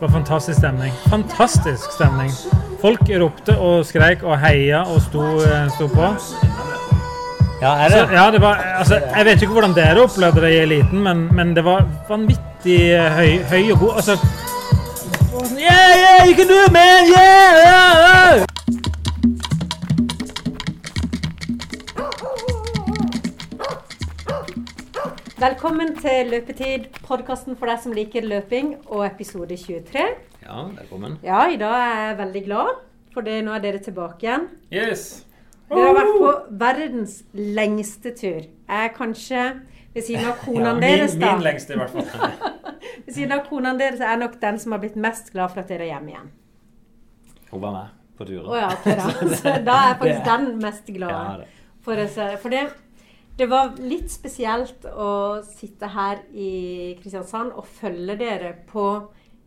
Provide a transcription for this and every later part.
Det var fantastisk stemning. Fantastisk stemning. Folk ropte og skreik og heia og sto, eh, sto på. Ja, er Så, det? ja, det var, altså, jeg vet ikke hvordan dere opplevde det i eliten, men, men det var vanvittig høy, høy og god altså, Yeah, yeah, you can do it, man! Yeah, yeah, yeah! Velkommen til Løpetid, podkasten for deg som liker løping, og episode 23. Ja, velkommen. Ja, i dag er jeg veldig glad, for det, nå er dere tilbake igjen. Yes. Dere har vært på verdens lengste tur. Jeg er kanskje ved siden av konene deres, da. min lengste, i hvert fall. Ved siden av konene deres er jeg nok den som har blitt mest glad for at dere er hjemme igjen. Hun var med på turen. Å ja, okay, da. Så da er jeg faktisk den mest glad glade. det. For, for det, det var litt spesielt å sitte her i Kristiansand og følge dere på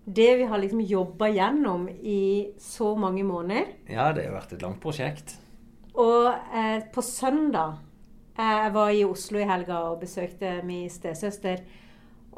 det vi har liksom jobba gjennom i så mange måneder. ja, det har vært et langt prosjekt. Og eh, på søndag eh, Jeg var i Oslo i helga og besøkte min stesøster.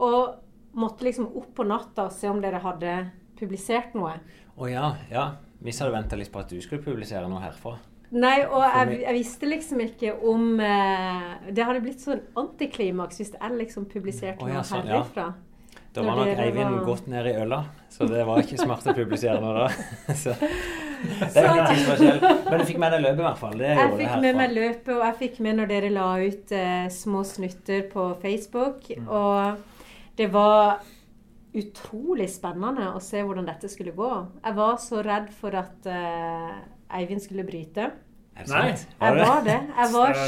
Og måtte liksom opp på natta og se om dere hadde publisert noe. Å ja, ja. Vi hadde venta litt på at du skulle publisere noe herfra. Nei, og jeg, jeg visste liksom ikke om eh, Det hadde blitt sånn antiklimaks hvis jeg liksom publiserte ja, noe herfra. ja. Da var nok Eivind var- godt ned i øla, så det var ikke smart å publisere noe da. Så, det er litt tidsforskjell. Men du fikk med deg løpet i hvert fall. Det Jeg fikk med meg løpet, og jeg fikk med når dere la ut eh, små snutter på Facebook. Mm. Og det var utrolig spennende å se hvordan dette skulle gå. Jeg var så redd for at eh, Eivind skulle bryte. Nei. var Jeg var det. Jeg var Det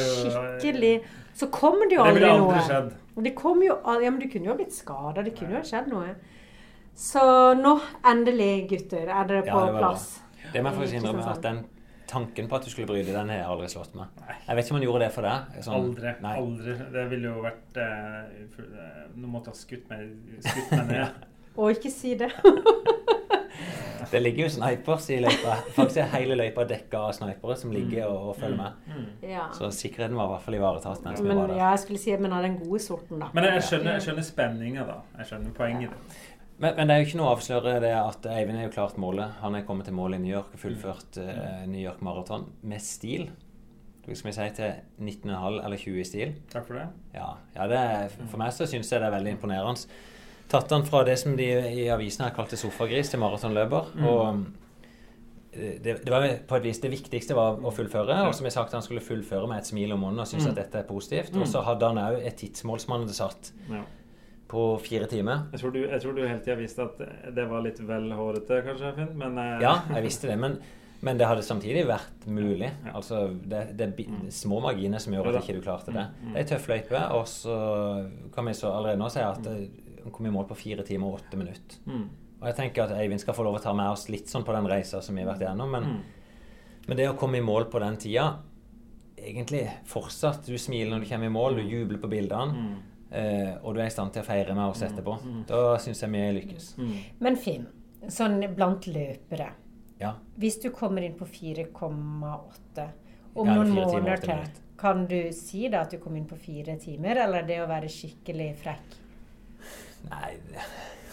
skikkelig Så kommer det jo Det aldri ville noe. aldri skjedd. Det kom jo Ja, men du kunne jo ha blitt skada. Det kunne jo ha skjedd noe. Så nå, endelig, gutter, er dere Ja, på det var bra. plass. Det må jeg faktisk innrømme at den tanken på at du skulle bryte, den har jeg aldri slått meg. Jeg vet ikke om han gjorde det for deg. Sånn, Aldri. Nei. aldri. Det ville jo vært eh, Nå måtte jeg ha skutt meg, skutt meg ned. Og ikke si det. Det ligger jo snipers i løypa. Faktisk er hele løypa dekka av snipere som ligger og, og følger med. Mm. Ja. Så sikkerheten var i hvert fall ivaretatt mens vi Men var der. ja, jeg skulle si at vi har den gode sorten, da. Men jeg skjønner, jeg skjønner spenninga, da. Jeg skjønner poenget ditt. Men, men det er jo ikke noe å avsløre det at Eivind er jo klart målet. Han er kommet til mål i New York og fullført uh, New York Marathon med stil. Det skal vi si til 19,5 eller 20 i stil? Takk for det. Ja, ja det er, For meg så syns jeg det er veldig imponerende. Tatt han fra det som de i avisen her kalte sofagris, til maratonløper. Mm. Og eh, det, det var på et vis det viktigste var å fullføre. Og som jeg sagt, han skulle fullføre med et smil om munnen og synes Mm. at dette er positivt. Mm. Og så hadde han òg et tidsmål som han hadde satt Ja. på fire timer. Jeg, tror du, jeg tror du hele tida visste at det var litt vel hårete, kanskje, Finn. Men eh, Ja, jeg visste det. Men, men det hadde samtidig vært mulig. Ja. Altså, det, det er Mm. små marginer som gjør at ikke du klarte det. Mm, mm. Det er ei tøff løype, og så kan vi så allerede nå si at han kom i mål på fire timer og åtte minutter. Mm. Og jeg tenker at Eivind skal få lov å ta med oss litt sånn på den reisa som vi har vært igjennom. Men, Mm. men det å komme i mål på den tida Egentlig fortsatt. Du smiler når du kommer i mål, du jubler på bildene. Mm. Eh, og du er i stand til å feire med oss Mm, etterpå. mm. Da syns jeg vi lykkes. Mm. Men Finn, sånn blant løpere Ja. Hvis du kommer inn på 4,8 om Ja, noen måneder til, kan du si da at du kom inn på fire timer, eller er det å være skikkelig frekk? Nei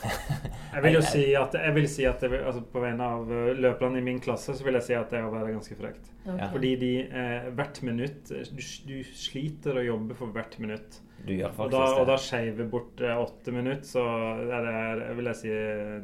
Jeg vil jo si at, jeg vil si at det, altså på vegne av eh, løperne i min klasse, så vil jeg si at det er å være ganske frekt. Okay. Fordi de eh, hvert minutt eh, du, du sliter å jobbe for hvert minutt. Du gjør Og da, og da skeiver bort eh, åtte minutter, så er det, vil jeg si,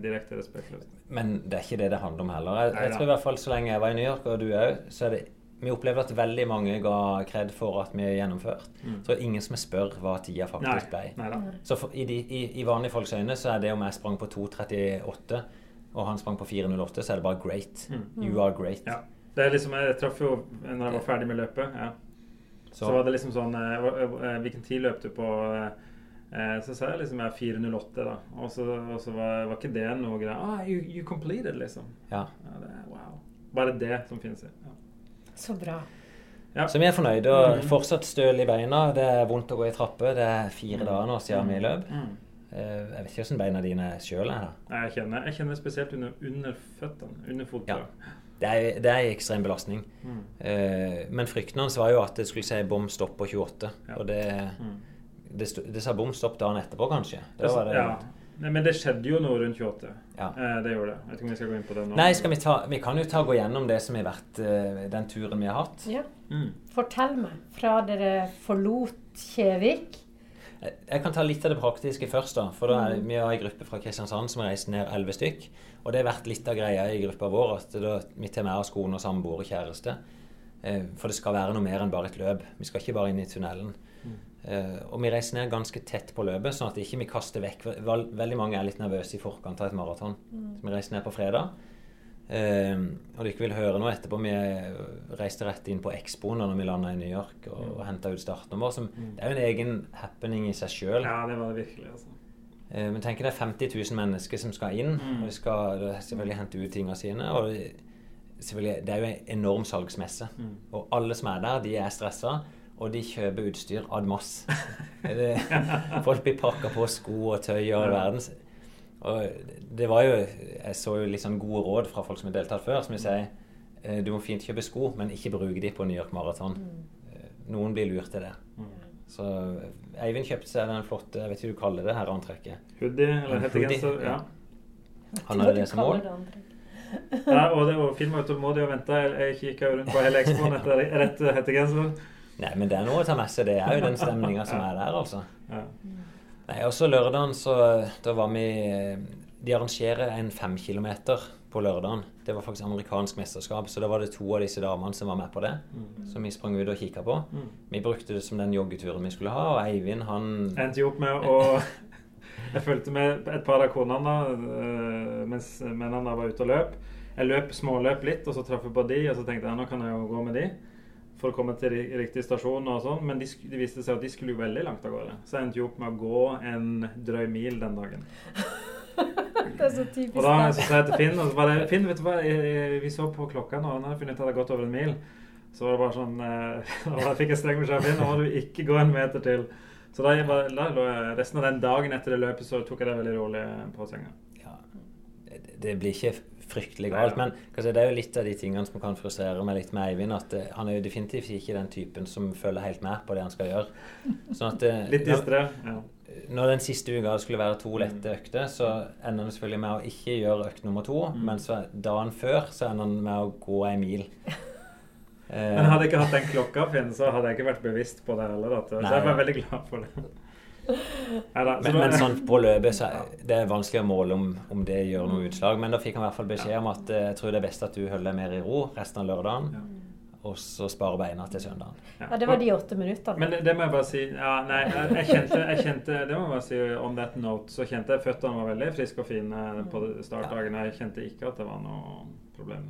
direkte respektløst. Men det er ikke det det handler om heller. Jeg, jeg tror i hvert fall så lenge jeg var i New York, og du òg, så er det Vi opplevde at veldig mange ga kred for at vi er gjennomført. Mm. Så det er ingen som spør hva tida faktisk ble. Nei. Så for, i, de, i, I vanlige folks øyne så er det om jeg sprang på 2.38 og han sprang på 4.08, så er det bare great. Mm. You are great. Ja. Det er liksom, Jeg traff jo når jeg var ferdig med løpet. Ja. Så, var det liksom sånn eh, Hvilken tid løp du på? eh, Så sa jeg liksom jeg 4.08, da. Og så, og så var, var ikke det noe greier. Ah, you, you completed, liksom. Ja. Ja, det, er- wow. Bare det som finnes. Ja. Så bra. Ja. Så vi er fornøyde. Og Mm. fortsatt støl i beina. Det er vondt å gå i trapper. Det er fire dager nå siden vi løp. Mm. Eh, Jeg vet ikke hvordan beina dine sjøl er. Nei, Jeg kjenner, jeg kjenner spesielt under, under føttene. Under fotball. Det er, det er en ekstrem belastning. Mm. Eh, men frykten hans var jo at det skulle si bom stopp på 28. Ja. Og det, Mm. det, det sa bom stopp dagen etterpå, kanskje. Det, var det, ja. Nei, Men det skjedde jo noe rundt 28. Ja. Eh, det gjorde det. Jeg vet ikke om vi skal gå inn på det nå. Nei, skal vi, ta, vi kan jo ta gå gjennom det som har vært uh, den turen vi har hatt. Ja. Mm. Fortell meg, fra dere forlot Kjevik Jeg jeg kan ta litt av det praktiske først. da, for da er, Vi har en gruppe fra Kristiansand som har reist ned elleve stykk. Og det har vært litt av greia i gruppa vår at da, vi tar med oss kone og samboer og kjæreste. Eh, for det skal være noe mer enn bare et løp. Vi skal ikke bare inn i tunnelen. Eh, og vi reiser ned ganske tett på løpet, sånn at ikke vi kaster vekk Veldig mange er litt nervøse i forkant av et maraton. Så vi reiser ned på fredag. og og ikke vil høre noe etterpå. Vi reiste rett inn på Expoen når vi landa i New York og, og henta ut startnummer. Som, det er jo en egen happening i seg sjøl. Ja, det var det virkelig. altså. Eh, Men tenk det er 50 000 mennesker som skal inn. Mm. Og de skal selvfølgelig hente ut tingene sine. Og det er jo en enorm salgsmesse. Mm. Og alle som er der, de er stressa. Og de kjøper utstyr ad mass. Folk blir pakka på sko og tøy og all verdens. Og det var jo Jeg så jo litt sånn gode råd fra folk som har deltatt før, som vil si eh, du må fint kjøpe sko, men ikke bruke de på New York Marathon. Eh, Noen blir lurt til det. Mm. Så Eivind kjøpte seg den flotte jeg vet ikke hva du kaller det her antrekket. Hoodie eller En hettegenser. Ja. Han hadde det som mål. ja, og det var Finn var utålmodig og venta. Jeg, jeg kikka rundt på hele ekspoen etter rett hettegenser. Nei, men det er noe å ta med seg. Det er jo den stemninga som er der, altså. Ja. Nei, også lørdagen så Da var vi De arrangerer en fem kilometer på lørdagen. Det var faktisk amerikansk mesterskap, så da var det to av disse damene som var med på det. Som vi sprang ut og kikka på. Mm. Vi brukte det som den joggeturen vi skulle ha, og Eivind, han endte jo opp med å Jeg fulgte med et par av konene øh, mens mennene var ute og løp. Jeg løp småløp litt, og så traff jeg på de, og så tenkte jeg nå kan jeg jo gå med de. For å komme til riktig stasjon og sånn. Men de, det viste seg at de skulle jo veldig langt av gårde. Så jeg endte jo opp med å gå en drøy mil den dagen. Det er så typisk Og da så sa jeg til Finn og så var det, Finn, vet du hva, vi så på klokka nå, har jeg funnet ut at det hadde gått over en mil. Så var det bare sånn eh, Og da fikk jeg streng beskjed av Finn nå må du ikke gå en meter til. Så da, jeg bare, da lå jeg resten av den dagen etter det løpet så tok jeg det veldig rolig på senga. ja, det, det blir ikke fryktelig galt. Men si, det er jo litt av de tingene som kan frustrere meg litt med Eivind. At uh, han er jo definitivt ikke den typen som følger helt med på det han skal gjøre. Sånn at uh, Litt distré. Ja. Når den siste uka skulle være to lette økter, så ender han selvfølgelig med å ikke gjøre økt nummer to. Mm. Men dagen før så ender han med å gå ei mil. Men hadde jeg ikke hatt den klokka, Finn, så hadde jeg ikke vært bevisst på det heller. Så jeg var veldig glad for det. Men, men sånn på løpet så det er vanskelig å måle om, om det gjør noe utslag. Men da fikk han i hvert fall beskjed om at eh, jeg tror det er best at du holder deg mer i ro resten av lørdagen. Og så sparer beina til søndagen. Ja, det var de åtte minuttene. Men det, det må jeg bare si ja, Nei, jeg, kjente, jeg kjente Det må jeg bare si on that note. Så kjente jeg føttene var veldig friske og fine på startdagen. Jeg kjente ikke at det var noe problem.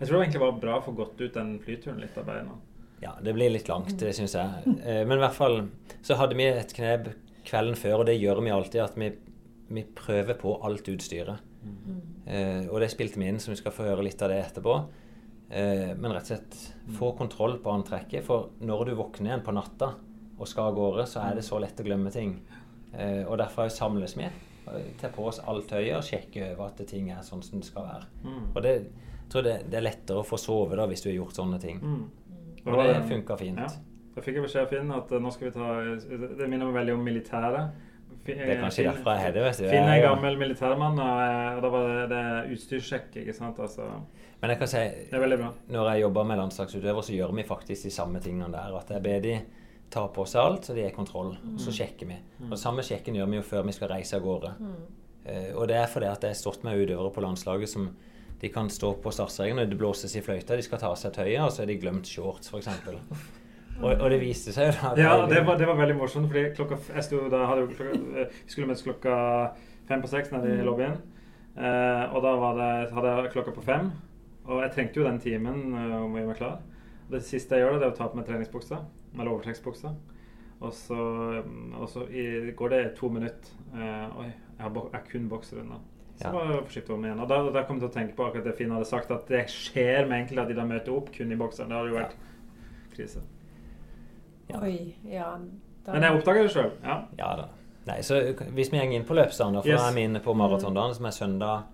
Jeg tror det egentlig var bra å få gått ut den flyturen litt av beina. Ja, det blir litt langt, det syns jeg. Eh, Men i hvert fall så hadde vi et knep kvelden før, og det gjør vi alltid, at vi, vi prøver på alt utstyret. Eh, og det spilte vi inn, så vi skal få høre litt av det etterpå. Eh, men rett og slett få kontroll på antrekket, for når du våkner igjen på natta og skal av gårde, så er det så lett å glemme ting. Eh, og derfor samles vi. eh, Tar på oss alt tøyet og sjekker over at ting er sånn som det skal være. Mm. Og det jeg tror det, det er lettere å få sove da hvis du har gjort sånne ting. Mm. Og det funka fint. Ja. Da fikk jeg beskjed av Finn at eh, nå skal vi ta Det minner meg veldig om militæret. Det er kanskje Finn- derfor jeg det. vet du. Finn er gammel militærmann, og eh, og da var det, det utstyrssjekk. ikke sant? Altså, Men jeg kan si, det er veldig bra. når jeg jobber med landslagsutøvere, så gjør vi faktisk de samme tingene der. At jeg ber de ta på seg alt, så de er i kontroll. Og så sjekker vi. Og samme sjekken gjør vi jo før vi skal reise av gårde. Eh, og det er fordi at jeg har stått med utøvere på landslaget som de kan stå på startstreken, og det blåses i fløyta, de skal ta av seg tøyet, og så er de glemt shorts, f.eks. Og, og det viste seg da Ja, det var, det var veldig morsomt, fordi klokka, f- jeg sto, da hadde klokka, vi skulle møtes klokka fem på seks nede i lobbyen. Eh, og da var det, hadde jeg klokka på fem. Og jeg trengte jo den timen eh, om å gjøre meg klar. Og det siste jeg gjør, det er å ta på meg treningsbuksa, eller overtrekksbuksa. Og så, mm, og så i, går det to minutter. Eh, oi, jeg har, jeg har kun bokser unna. Så Ja. var jeg forsiktig om igjen. Og da, da kom jeg til å tenke på akkurat det Finn hadde sagt, at det skjer med enkelte at de da møter opp kun i bokseren. Det hadde jo vært krise. Ja. Oi, ja. Da, Men jeg oppdaga det sjøl. Ja. Ja da. Nei, så Hvis vi går inn på løpsdagen, da, for Yes. da er vi inne på maratondagen, som er søndag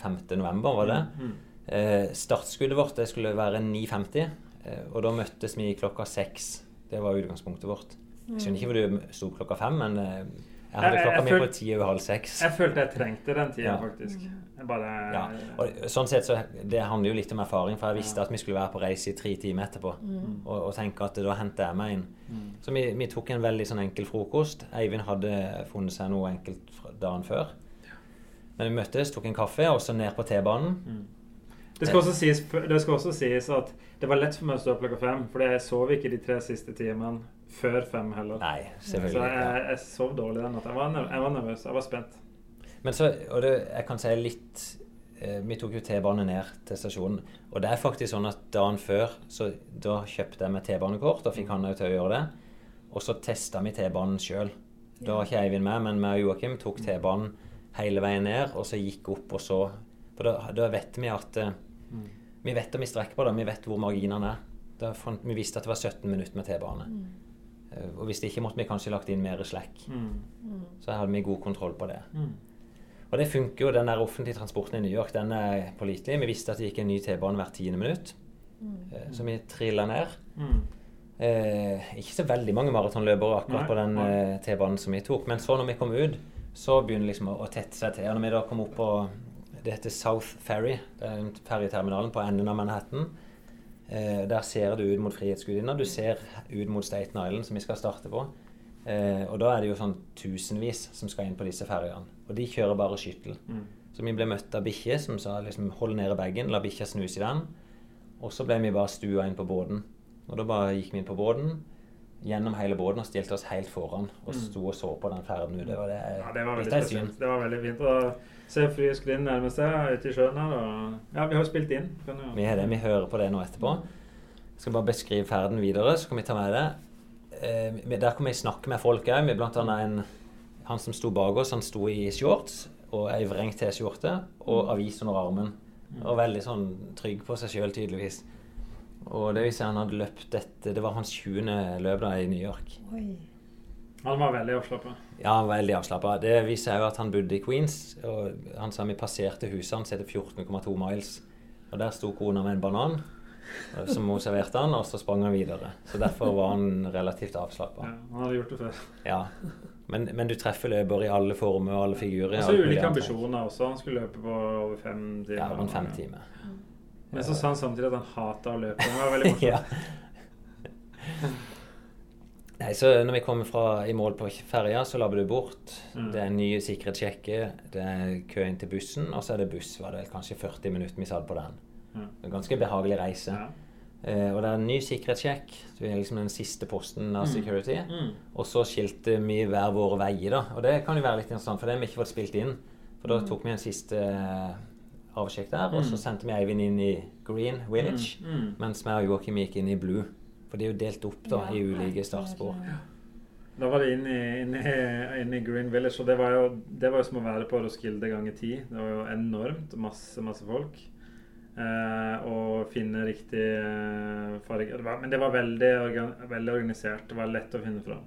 5. november, var det? Mm. Eh, startskuddet vårt det skulle være 9.50, eh, og da møttes vi klokka seks. Det var utgangspunktet vårt. Jeg skjønner ikke hvor du sto klokka fem, men eh, Jeg hadde klokka mi på ti over halv seks. Jeg følte jeg trengte den tida, ja. faktisk. Bare, ja. og sånn sett så Det handler jo litt om erfaring, for jeg visste at vi skulle være på reise i tre timer etterpå. Mm. Og, og tenke at da henter jeg meg inn. Mm. Så vi, vi, tok en veldig sånn enkel frokost. Eivind hadde funnet seg noe enkelt dagen før. Men vi møttes, tok en kaffe, og så ned på T-banen. Mm. Det sies, det skal også sies at det var lett for meg å stå opp klokka fem, for jeg sov ikke de tre siste timene før fem heller. Nei, selvfølgelig. Så jeg, jeg sov dårlig den natta. Jeg, jeg, var nervøs. Jeg var spent. Men så, og det, jeg kan si litt eh, Vi tok jo T-bane ned til stasjonen. Og det er faktisk sånn at dagen før så da kjøpte jeg meg T-banekort og fikk han til å gjøre det. Og så testa vi T-banen sjøl. Da var ikke Eivind med, men vi og Joakim tok T-banen hele veien ned, og så gikk opp, og så For da, da vet vi at eh, mm. Vi vet om vi strekker på det, vi vet hvor marginene er. Da, vi visste at det var 17 minutter med T-bane. Mm. Eh, og hvis det ikke måtte vi kanskje lagt inn mer slekk. Mm. Så hadde vi god kontroll på det. Og det funker jo, den der offentlige transporten i New York den er pålitelig. Vi visste at det gikk en ny T-bane hvert tiende minutt. Mm. Eh, så vi trilla ned. Mm. Eh, ikke så veldig mange maratonløpere akkurat Nei. på den eh, T-banen som vi tok. Men så når vi kom ut, så begynner liksom å, å tette seg til. Og når vi da kom opp på det heter South Ferry, det er ferjeterminalen på enden av Manhattan, Eh, der ser du ut mot Frihetsgudinna. Du ser ut mot Staten Island, som vi skal starte på. Eh, og da er det jo sånn tusenvis som skal inn på disse ferjene. Og de kjører bare skyttel. Mm. Så vi ble møtt av bikkje som sa liksom hold nede bagen, la bikkja snuse i den. Og så ble vi bare stua inn på båten. Og da bare gikk vi inn på båten gjennom hele båten og stilte oss helt foran og mm. sto og så på den ferden ute. var, det, ja, det var veldig spesielt. Det var veldig fint. Og Se Frihetsgudinne nærme seg ute i sjøen her. Og, ja, vi har jo spilt inn. Vi har det. Vi hører på det nå etterpå. Jeg skal bare beskrive ferden videre, så kan vi ta med det. Eh, der kan vi snakke med folk òg. Blant annet en han som sto bak oss, han sto i shorts og ei vrengt T-skjorte og mm. avis under armen. Mm. Og veldig sånn trygg på seg sjøl, tydeligvis. Og det vil si han hadde løpt dette Det var hans 20. løp da i New York. Oi. Han var veldig avslappa? Ja, veldig avslappa. Det viser jo at han bodde i Queens. og Han sa vi passerte huset hans etter 14,2 miles. Og der sto kona med en banan som hun serverte han, og så sprang han videre. Så derfor var han relativt avslappa. Ja, han hadde gjort det før. Ja. Men, men du treffer løper i alle former og alle figurer. Og så ulike ambisjoner også. Han skulle løpe på over fem timer. Ja, rundt fem timer. Men så sa han samtidig at han hata å løpe. Det var veldig morsomt. ja. Nei, så når vi kommer fra, i mål på ferja, så labber du bort. Mm. Det er nye sikkerhetssjekker, det er kø inn til bussen, og så er det buss. var det kanskje 40 minutter vi satt på den. Mm. En ganske behagelig reise. Ja. Eh, og det er en ny sikkerhetssjekk. Du er liksom den siste posten av mm. security. Mm. Og så skilte vi hver våre veier, da. Og det kan jo være litt interessant, for det har vi ikke fått spilt inn. For da mm. tok vi en siste eh, avsjekk der, og så mm. sendte vi Eivind inn i Green Village, mens vi og Joakim gikk inn i Blue. For det er jo delt opp da ja, i ulike startspor. Da var det inn i, inn, i, inn i, Green Village, og det var, jo, det var jo som å være på Roskilde ganger ti. Det var jo enormt. Masse, masse folk. Eh, og finne riktig eh, farge. men det var veldig, organ, veldig organisert. Det var lett å finne fram.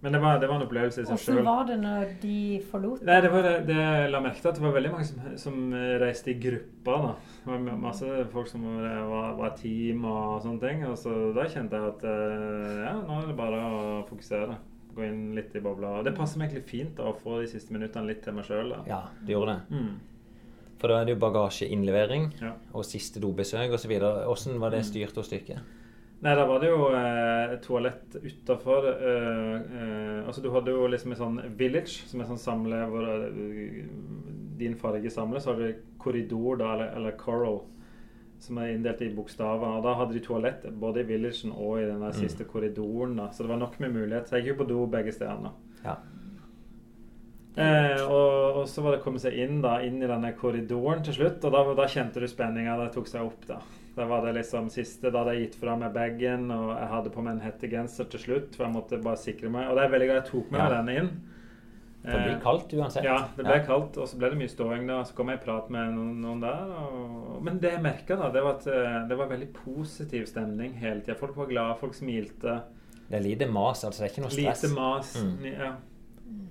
Men det var, det var, en opplevelse i seg sjøl. Hvordan var det når de forlot? Nei, det, var det, det jeg la merke til at det var veldig mange som, som reiste i grupper. da. Det var masse folk som var, var team og sånne ting. Og så da kjente jeg at eh, ja, nå er det bare å fokusere. Gå inn litt i bobla. Det passer meg egentlig fint da, å få de siste minuttene litt til meg sjøl. Ja, det gjorde det. Mm. For da er det jo bagasjeinnlevering ja. og siste dobesøk osv. Hvordan var det mm. styrt og dere? Nei, da var det jo eh, toalett utafor. Eh, eh, altså, du hadde jo liksom en sånn village, som er sånn samle hvor uh, din farge samles. Så har du korridor, da, eller, eller, coral, som er inndelt i bokstaver. Og da hadde de toalett både i villagen og i den der siste korridoren. da, Så det var nok med mulighet. Så jeg gikk jo på do begge stedene. Ja. Eh, og, og, så var det å komme seg inn da, inn i denne korridoren til slutt. Og da, da kjente du spenninga. Det tok seg opp, da. Da var det liksom siste da hadde jeg gitt fra meg bagen, og jeg hadde på meg en hettegenser til slutt. For jeg måtte bare sikre meg. Og det er veldig glad jeg tok med ja. meg denne inn. For det blir eh, kaldt uansett. Ja, det ble ja. kaldt. Og så ble det mye ståing da. Så kom jeg i prat med noen, noen der. Og... Men det jeg merka, da, det var at eh, det var veldig positiv stemning hele tida. Folk var glade, folk smilte. Det er lite mas, altså. Det er ikke noe stress. Lite mas, mm. ja.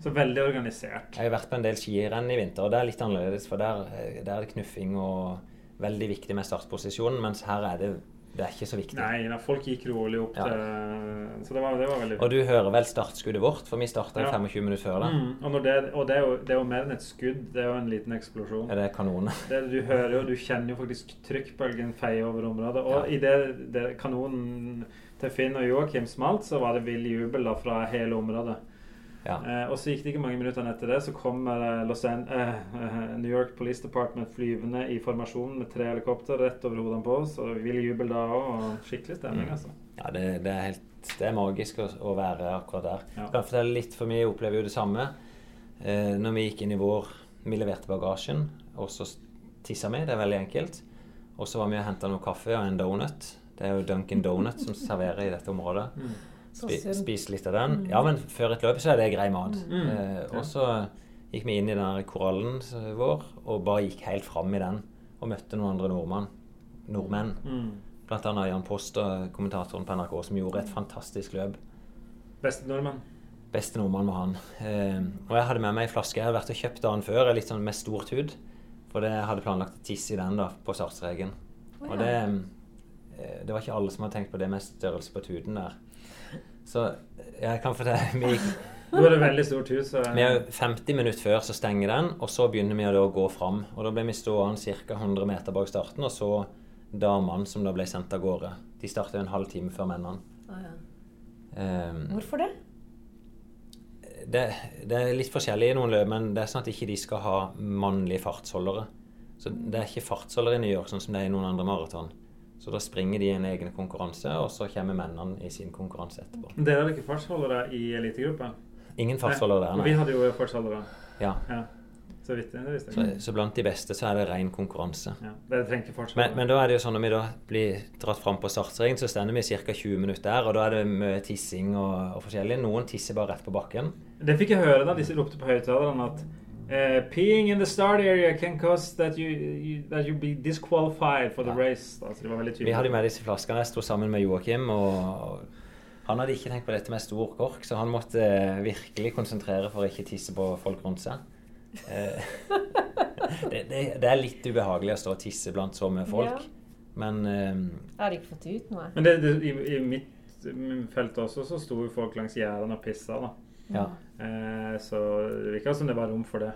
Så veldig organisert. Jeg har vært på en del skirenn i vinter, og det er litt annerledes. For der, der er det knuffing og veldig viktig med startposisjonen, mens her er det det er ikke så viktig. Nei, folk gikk rolig opp ja. til Så det var, det var veldig Og du hører vel startskuddet vårt, for vi starta ja. 25 minutter før det. Mm, og, det, og det, er jo, det, er jo, mer enn et skudd, det er jo en liten eksplosjon. Ja, det er kanonen. Det, du hører jo, du kjenner jo faktisk trykkbølgen feie over området. Og ja. idet kanonen til Finn og Joakim smalt, så var det vill jubel da fra hele området. Ja. Eh, og så gikk det ikke mange minuttene etter det, så kom eh, eh, New York Police Department flyvende i formasjon med tre helikopter rett over hodene på oss. Og vill jubel da òg, og skikkelig stemning, mm. altså. Ja, det, det, er helt Det er magisk å, å være akkurat der. Ja. Jeg kan fortelle litt, for vi opplever jo det samme. Eh, når vi gikk inn i vår Vi leverte bagasjen, og så tissa vi. Det er veldig enkelt. Og så var vi og henta noe kaffe og en donut. Det er jo Duncan Donut som serverer i dette området. Mm. Spi, spise litt av den. Mm. Ja, men før et løp så er det grei mat. Mm. mm. Eh, og så gikk vi inn i den korallen vår og bare gikk helt fram i den. Og møtte noen andre nordmann, nordmenn. Mm. Blant annet Jan Post, kommentatoren på NRK, som gjorde et fantastisk løp. Beste nordmann? Beste nordmann var han. Eh, og jeg hadde med meg ei flaske. Jeg hadde vært og kjøpt dagen før, litt sånn med stort hud. For det hadde planlagt å tisse i den da, på startstreken. Oh, ja. Og det, eh, det var ikke alle som hadde tenkt på det med størrelse på tuden der. Så jeg kan fortelle vi Nå er det veldig stort hus. Så... Vi er 50 minutter før så stenger den, og så begynner vi å gå fram. Og da ble vi stående ca. 100 meter bak starten, og så damene som da ble sendt av gårde. De starta en halv time før mennene. Ah, ja. um, Hvorfor det? det? det? er litt forskjellig i noen løp, men det er sånn at ikke de skal ha mannlige fartsholdere. Så det er ikke fartsholdere i New York sånn som det er i noen andre maraton. Så da springer de en egen konkurranse, og så kommer mennene i sin konkurranse etterpå. Dere hadde ikke fartsholdere i elitegruppa? Ingen fartsholdere der, nei. Vi hadde jo fartsholdere. Ja. ja. Så, vidt. Så, så, blant de beste så er det ren konkurranse. Ja, det men, men da er det jo sånn når vi da blir dratt fram på startstreken, så stender vi ca. 20 minutter der, og da er det mye tissing og, og forskjellig. Noen tisser bare rett på bakken. Det fikk jeg høre da de ropte på høyttalerne at Uh, peeing in the start area can cause that you, you that you be disqualified for the ja. race. Altså, det var veldig tydelig. Vi hadde med disse flaskene. Jeg sto sammen med Joakim. og Han hadde ikke tenkt på dette med stor kork, så han måtte uh, virkelig konsentrere for å ikke tisse på folk rundt seg. Uh, det, det, det, er litt ubehagelig å stå og tisse blant så mye folk, ja. men Jeg hadde ikke fått ut noe. Men det, i, i, mitt felt også så sto jo folk langs gjerdene og pissa. da. Ja. Eh, så det virka som det var rom for det.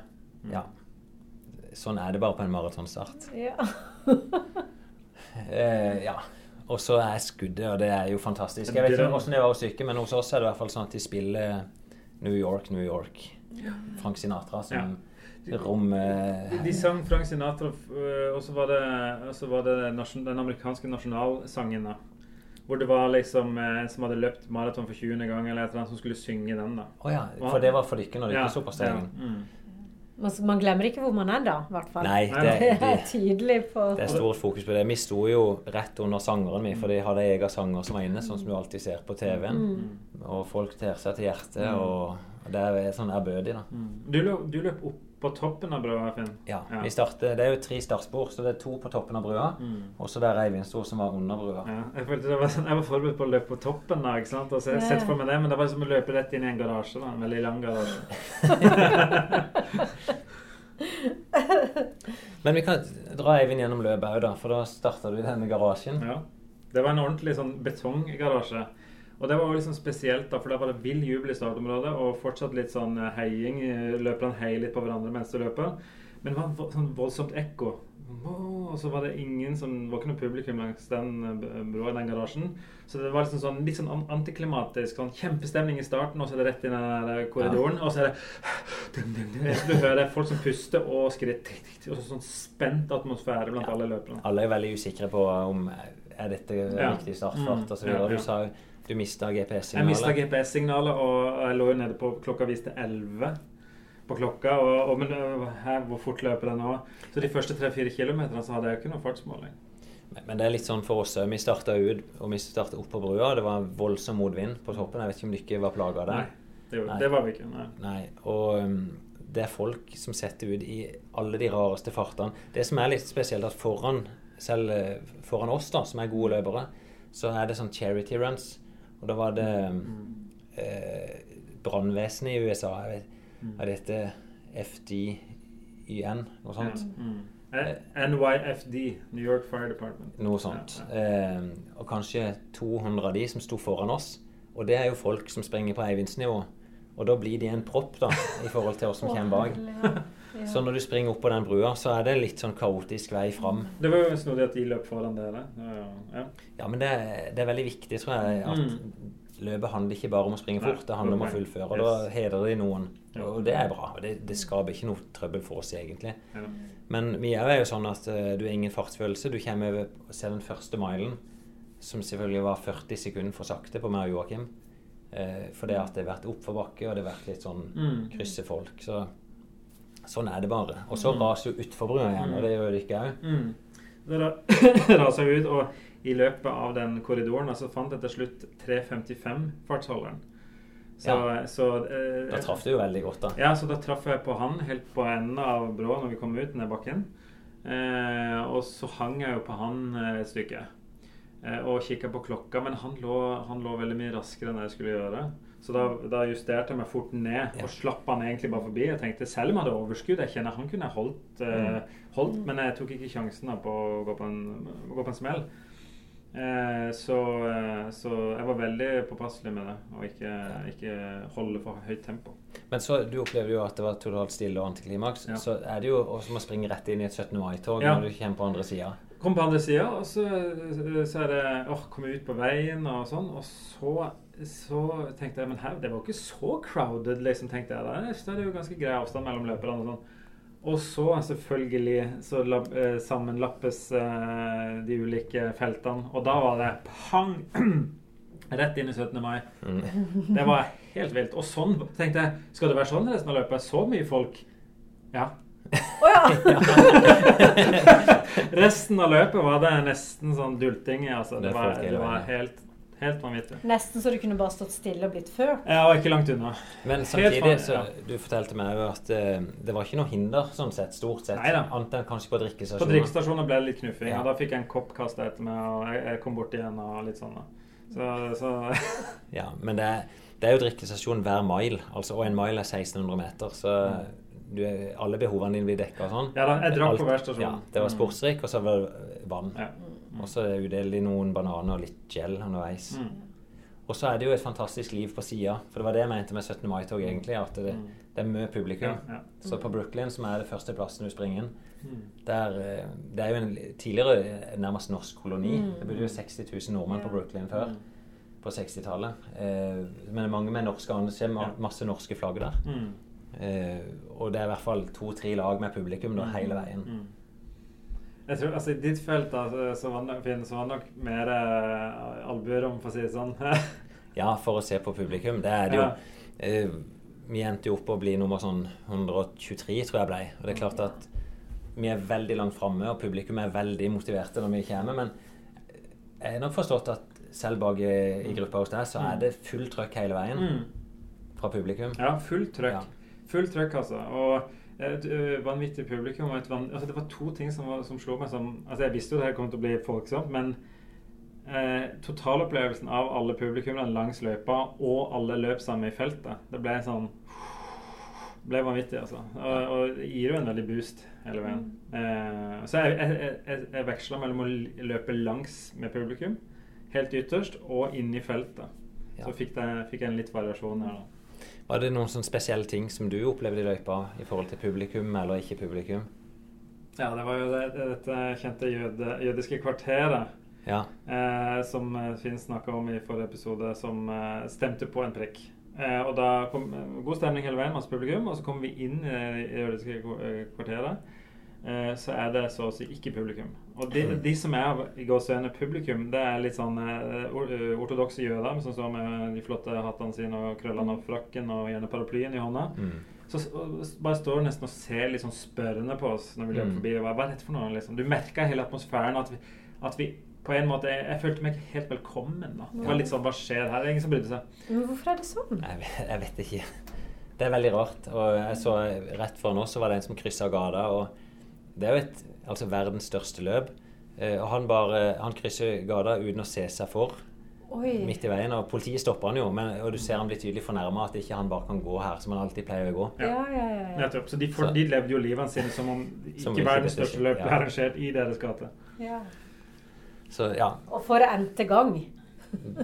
Ja. Sånn er det bare på en maratonstart. Ja. eh, ja. Og så er skuddet, og det er jo fantastisk. Jeg vet ikke hvordan det var hos syke, men hos oss er det i hvert fall sånn at de spiller New York, New York. Frank Sinatra som ja. rommer De sang Frank Sinatra, og så var det, var det den amerikanske nasjonalsangen. da hvor det var liksom en som hadde løpt maraton for 20. gang, eller et eller annet som skulle synge den. da. Oh, ja. For det var for dere når dere ja, så på stegen? Ja. Mm. Man, man, glemmer ikke hvor man er da, i hvert fall. Nei, det, det, er tydelig på Det er stort fokus på det. Vi sto jo rett under sangeren min, for de hadde egen sanger som var inne, sånn som du alltid ser på TV-en. Mm. Og folk ter seg til hjertet, mm. og det er sånn ærbødig, da. Mm. Du, løp, du løp opp på toppen av brua, Finn? Ja. ja. Starter, det er jo tre startspor, så det er to på toppen av brua. Mm. Og så der er Eivindstor som var under brua. Ja. Jeg følte var sånn, jeg var forberedt på å løpe på toppen da, ikke sant? Og så jeg sett for meg det, men det var som å løpe rett inn i en garasje. da, En veldig lang garasje. men vi kan dra Eivind gjennom løpet òg, da. For da starta du i denne garasjen. Ja. Det var en ordentlig sånn betonggarasje. Og det var liksom spesielt, da, for da var det vill jubel i startområdet og fortsatt litt sånn eh, heiing. Løperne heier litt på hverandre mens de løper. Men det var sånn voldsomt ekko. Og så var det ingen som var ikke noe publikum langs den eh, broa i den garasjen. Så det var liksom sånn, litt sånn antiklimatisk. sånn Kjempestemning i starten, og så er det rett inn i den eh, korridoren. Ja. Og så er det Du hører folk som puster og skritt. Og sånn spent atmosfære blant ja. alle løperne. Alle er veldig usikre på om er dette ja. riktig startfart mm. osv. Ja, ja. Du sa jo du mista GPS-signalet? Jeg mista GPS-signalet, og jeg lå jo nede på klokka viste 11 på klokka. Og, og, men øh, her, hvor fort løper den nå? Så de første 3-4 kilometerne så hadde jeg jo ikke noe fartsmåling. Men, men det er litt sånn for oss òg. Vi starta ut, og vi starta opp på brua. Det var voldsom motvind på toppen. Jeg vet ikke om dere var plaga av det? Nei, det, nei. det, var vi ikke. Nei. nei. Og um, det er folk som setter ut i alle de rareste fartene. Det som er litt spesielt, at foran, selv øh, foran oss, da, som er gode løpere, så er det sånn charity runs. Og da var det eh, brannvesenet i USA. Jeg vet, mm. Er dette FDYN, noe sånt? Mm. NYFD, New York Fire Department. Noe sånt. Eh, og kanskje 200 av de som sto foran oss. Og det er jo folk som springer på Eivindsnivå. Og da blir de en propp da, i forhold til oss som kommer bak. Så når du springer opp på den brua, så er det litt sånn kaotisk vei fram. Det var jo snodig at de løp foran dere. Ja, ja men det, det, er veldig viktig, tror jeg, at mm. løpet handler ikke bare om å springe fort, det handler om å fullføre. Og da hedrer de noen. Og det er bra. og Det, det skaper ikke noe trøbbel for oss, egentlig. Men vi er jo sånn at uh, du har ingen fartsfølelse. Du kommer over ser den første milen, som selvfølgelig var 40 sekunder for sakte på meg og Joakim. Uh, det at det har vært oppforbakke, og det har vært litt sånn mm. krysse folk. Så Sånn er det bare. Og så mm. raser jo utforbrua igjen, og det gjør det ikke òg. Mm. Det raser ut, og i løpet av den korridoren så fant jeg til slutt 3.55 fartsholderen. Så, ja. så eh, Da traff du jo veldig godt, da. Ja, så da traff jeg på han helt på enden av brå når vi kom ut ned bakken. Eh, og så hang jeg jo på han et stykke eh, og kikka på klokka, men han lå, han lå veldig mye raskere enn jeg skulle gjøre. Så da, da, justerte jeg meg fort ned og slapp han egentlig bare forbi. Jeg tenkte selv om jeg hadde overskudd, jeg kjenner han kunne holdt, uh, holdt men jeg tok ikke sjansen på å gå på en, gå på en smell. Uh, så, uh, så, jeg var veldig påpasselig med det, og ikke, ikke, holde for høyt tempo. Men så Du opplevde jo at det var totalt stille og antiklimaks. Ja. Så er det jo som å springe rett inn i et 17. mai-tog ja. når du kommer på andre sida. Kom på andre sida, og så, så, er det åh, komme ut på veien og sånn. Og så så tenkte jeg men her, det var jo ikke så crowded, liksom, tenkte jeg. Da. Det er jo ganske grei avstand mellom løperne. Og sånn. Og så selvfølgelig så lab, eh, sammenlappes eh, de ulike feltene. Og da var det pang! Rett inn i 17. mai. Mm. Det var helt vilt. Og sånn tenkte jeg Skal det være sånn resten av løpet? Så mye folk? Ja. Oh, ja. resten av løpet var det nesten sånn dulting. Altså. Det, var, det var helt Helt vanvittig. Nesten så du kunne bare stått stille og blitt ført? Ja, og ikke langt unna. Men samtidig, så du fortalte meg jo at uh, det var ikke noe hinder sånn sett, stort sett. Neida. Annet enn kanskje på drikkestasjoner. På drikkestasjoner ble det litt knuffing, ja. og da fikk jeg en kopp kasta etter meg, og jeg, jeg, kom bort igjen og litt sånn. Så, så. Ja, men det er, det er jo drikkestasjon hver mile, altså, og en mile er 1600 meter, så du, alle behovene dine blir dekka og sånn. Ja da, jeg drakk på hver stasjon. Ja, det var sportsrik, sportsdrikk, og så var det vann. Ja. Og så utdeler de noen bananer og litt gel underveis. Mm. Og så er det jo et fantastisk liv på sida. For det var det jeg mente med 17. mai-tog, egentlig. At det, mm. det er mye publikum. Ja, ja. Så på Brooklyn, som er det første plassen du springer inn, mm. der, eh, det er jo en tidligere nærmest norsk koloni. Mm. Det bodde jo 60 000 nordmenn på Brooklyn før. Mm. På 60-tallet. Eh, men det er mange med norske ansikt, masse norske flagg der. Mm. Eh, og det er i hvert fall to-tre lag med publikum da, hele veien. Jeg tror, altså I ditt felt da, så var det, Finn, så var det nok mer eh, albuerom, for å si det sånn. ja, for å se på publikum. Det er det jo. Uh, vi endte jo opp på å bli nummer sånn 123, tror jeg blei. Og det er klart at vi er veldig langt framme, og publikum er veldig motiverte når vi kommer. Men jeg har nok forstått at selv bak i, i gruppa hos deg, så er det fullt trøkk hele veien. Mm. Fra publikum. Ja, fullt trøkk. Ja. Fullt trøkk, altså. Og et uh, vanvittig publikum. Og van altså, det var to ting som, var, som slo meg som altså Jeg visste jo det her kom til å bli folksomt, men eh, totalopplevelsen av alle publikummene langs løypa og alle løp sammen i feltet, det ble sånn ble vanvittig, altså. Og, og det gir jo en veldig boost hele veien. Eh, så jeg, jeg, jeg, jeg veksla mellom å løpe langs med publikum, helt ytterst, og inn i feltet. Ja. Så fikk jeg, fikk jeg en litt variasjon her, da. Var det noen sånne spesielle ting som du opplevde i løypa i forhold til publikum eller ikke publikum? Ja, det var jo det, dette kjente jøde, jødiske kvarteret. Ja. Eh, som eh, Finn snakka om i forrige episode, som eh, stemte på en prikk. Eh, og da kom eh, god stemning hele veien, masse publikum, og så kom vi inn i det jødiske eh, kvarteret. Eh, så er det så å si ikke publikum. Og de, de som er i gåseøyne publikum, det er litt sånn eh, eh, ortodokse jøder som står med de flotte hattene sine og krøllene og frakken og gjerne paraplyen i hånda. Mm. Så bare står nesten og ser litt sånn spørrende på oss når vi løper mm. forbi. Hva er dette for noe? Liksom? Du merka hele atmosfæren. At vi, at vi på en måte jeg, jeg, følte meg ikke helt velkommen. da. Det var litt sånn, Hva skjer her? Det er ingen som brydde seg. Men hvorfor er det sånn? Jeg, jeg vet ikke. Det er veldig rart. Og jeg så Rett foran oss så var det en som kryssa gata. og det er jo et, altså verdens største løp. Eh, og han bare han krysser gata uten å se seg for. Oi. midt i veien. Og politiet stopper han jo, men, og du ser han blir tydelig fornærma at ikke han bare kan gå her som han alltid pleier å gå. Ja, ja, ja, ja. Så de, for, de levde jo livene sine som om ikke verdens største løp ble arrangert i deres gate. Ja. Så, ja. Og for n-te gang.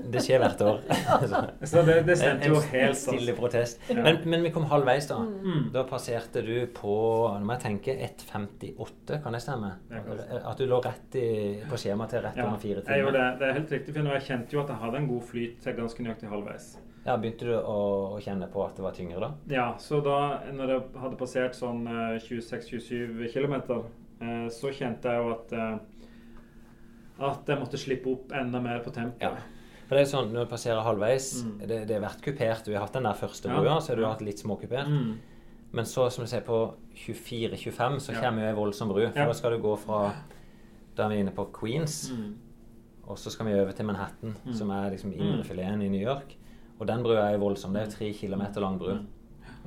Det skjer hvert år. så det, det stemte jo helt En stille protest. Ja. Men, men, vi kom halvveis, da. Mm. Da passerte du på Nå må jeg tenke 1,58, kan det stemme? At du lå rett i, på skjemaet til rett ja, under fire timer? Jeg det. det er helt riktig. For jeg kjente jo at jeg hadde en god flyt til ganske nøyaktig halvveis. Ja, Begynte du å, å, kjenne på at det var tyngre da? Ja, så da når jeg hadde passert sånn 26-27 km, eh, så kjente jeg jo at eh, at jeg måtte slippe opp enda mer på tempoet. Ja. For det er sånn, Når du passerer halvveis mm. det, det, har vært kupert. Du har hatt den der første brua, ja. så har du hatt litt småkupert. Mm. Men så, som du ser, på 24-25 så kommer jo ei voldsom bru. For da skal du gå fra Da er vi inne på Queens, mm. og så skal vi over til Manhattan, mm. som er liksom mm. indrefileten i New York. Og den brua er jo voldsom. Det er jo tre kilometer lang bru.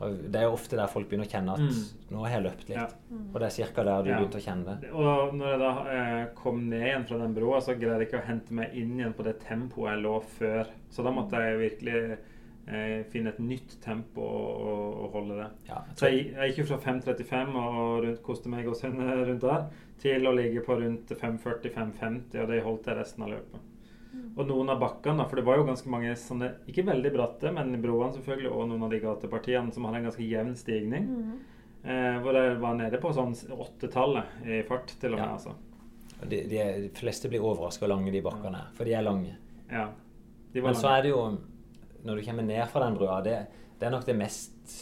Mm. Og det er jo ofte der folk begynner å kjenne at mm. nå har jeg løpt litt. Ja. Og det er ca. der du ja. begynte å kjenne det. Og når jeg da eh, kom ned igjen fra den broa, så greide jeg ikke å hente meg inn igjen på det tempoet jeg lå før. Så da måtte jeg virkelig eh, finne et nytt tempo og, og holde det. Ja, jeg så jeg, jeg gikk jo fra 5.35 og rundt, koste meg og sønne rundt der, til å ligge på rundt 5.40-5.50, og det holdt jeg resten av løpet. Og noen av bakkene, for det var jo ganske mange sånne, ikke veldig bratte, men broene selvfølgelig, og noen av de gatepartiene som hadde en ganske jevn stigning. Mm. Eh, hvor jeg var nede på sånn åttetallet i fart, til og med. Ja. altså. De, de, de, fleste blir overraska hvor lange de bakkene er, for de er lange. Ja, de men lange. så er det jo, når du kommer ned fra den brua, det, det er nok det mest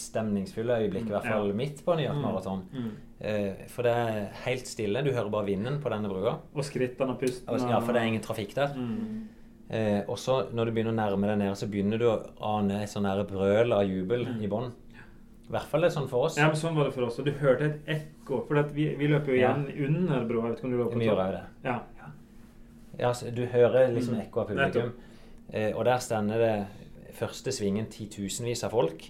stemningsfulle øyeblikket, i hvert fall ja. midt på New York mm. Marathon. Mm. Eh, for det er helt stille. Du hører bare vinden på denne brua. Og skrittene og pusten. ja, for det er ingen trafikk der. Mm. Eh, og så når du begynner å nærme deg ned, så begynner du å ane et sånn brøl av jubel mm. i bånn. I hvert fall det er sånn for oss. Ja, men sånn var det for oss. Og du hørte et ekko. For vi, vi, løper jo igjen ja. under broa. vet ikke om du lå på det. Ja. ja så du hører liksom mm. ekko av publikum. Eh, og der stender det første svingen titusenvis av folk.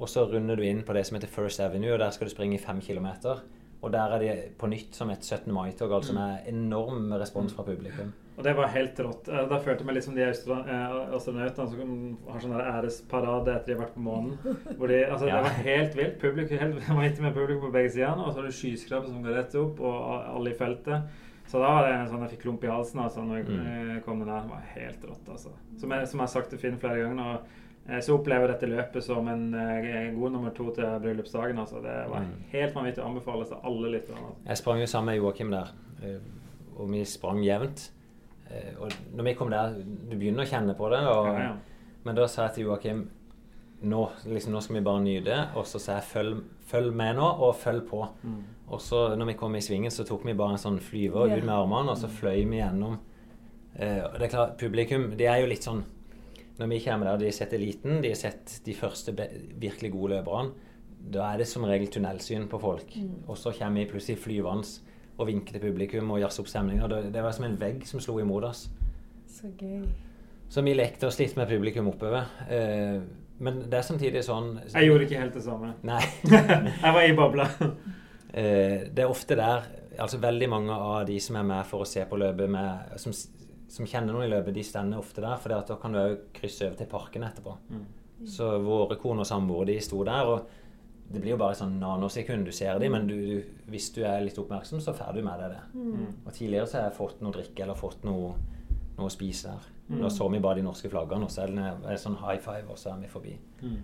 Og så runder du inn på det som heter First Avenue, og der skal du springe i fem kilometer. Og der er de på nytt som et 17. mai-tog, altså mm. med enorm respons fra publikum. Og det var helt rått. Eh, da følte jeg meg litt som de eh, astronautene som har sånn æresparade etter de har vært på månen. De, altså, ja. Det var helt vilt. Publikum, helt, var ikke med publikum på begge sider. Og så har du skyskrapere som går rett opp, og alle i feltet. Så da var det en sånn jeg fikk klump i halsen altså, når jeg mm. kom ned. Det var helt rått, altså. Som jeg, som jeg har sagt til Finn flere ganger. Og Eh, så opplever jeg dette løpet som en uh, god nummer to til bryllupsdagen. Altså. Det var mm. helt vanvittig å anbefale til alle lytterne. Altså. Jeg sprang jo sammen med Joakim der, eh, og vi sprang jevnt. Og når vi kom der, du begynner å kjenne på det, og, ja, ja. men da sa jeg til Joakim nå, liksom, nå skal vi bare nyte, og så sa jeg følg, følg med nå, og følg på. Mm. Og så når vi kom i svingen, så tok vi bare en sånn flyver ut med armene, og så fløy vi gjennom. Eh, og det er klart, Publikum de er jo litt sånn når vi kommer der, de har sett eliten, de har sett de første virkelig gode løperne, da er det som regel tunnelsyn på folk. Mm. Og så kommer vi plutselig flyvende og vinker til publikum og jazzer opp stemninga. Det, var som en vegg som slo imot oss. Så gøy. Så vi lekte oss litt med publikum oppover. Eh, men det er samtidig sånn Jeg gjorde ikke helt det samme. Nei. jeg var i bobla. eh, det er ofte der altså Veldig mange av de som er med for å se på løpet, med, som som kjenner noen i løpet, de stender ofte der. For da kan du òg krysse over til parken etterpå. Mm. Så våre kone og samboere de sto der. og det blir jo bare sånn nanosekund du ser dem, men du, du, hvis du er litt oppmerksom, så får du med deg det. Mm. Og tidligere så har jeg fått noe drikke eller fått noe, noe å spise der. Mm. Da så vi bare de norske flaggene, og så er det sånn high five, og så er vi forbi. Mm.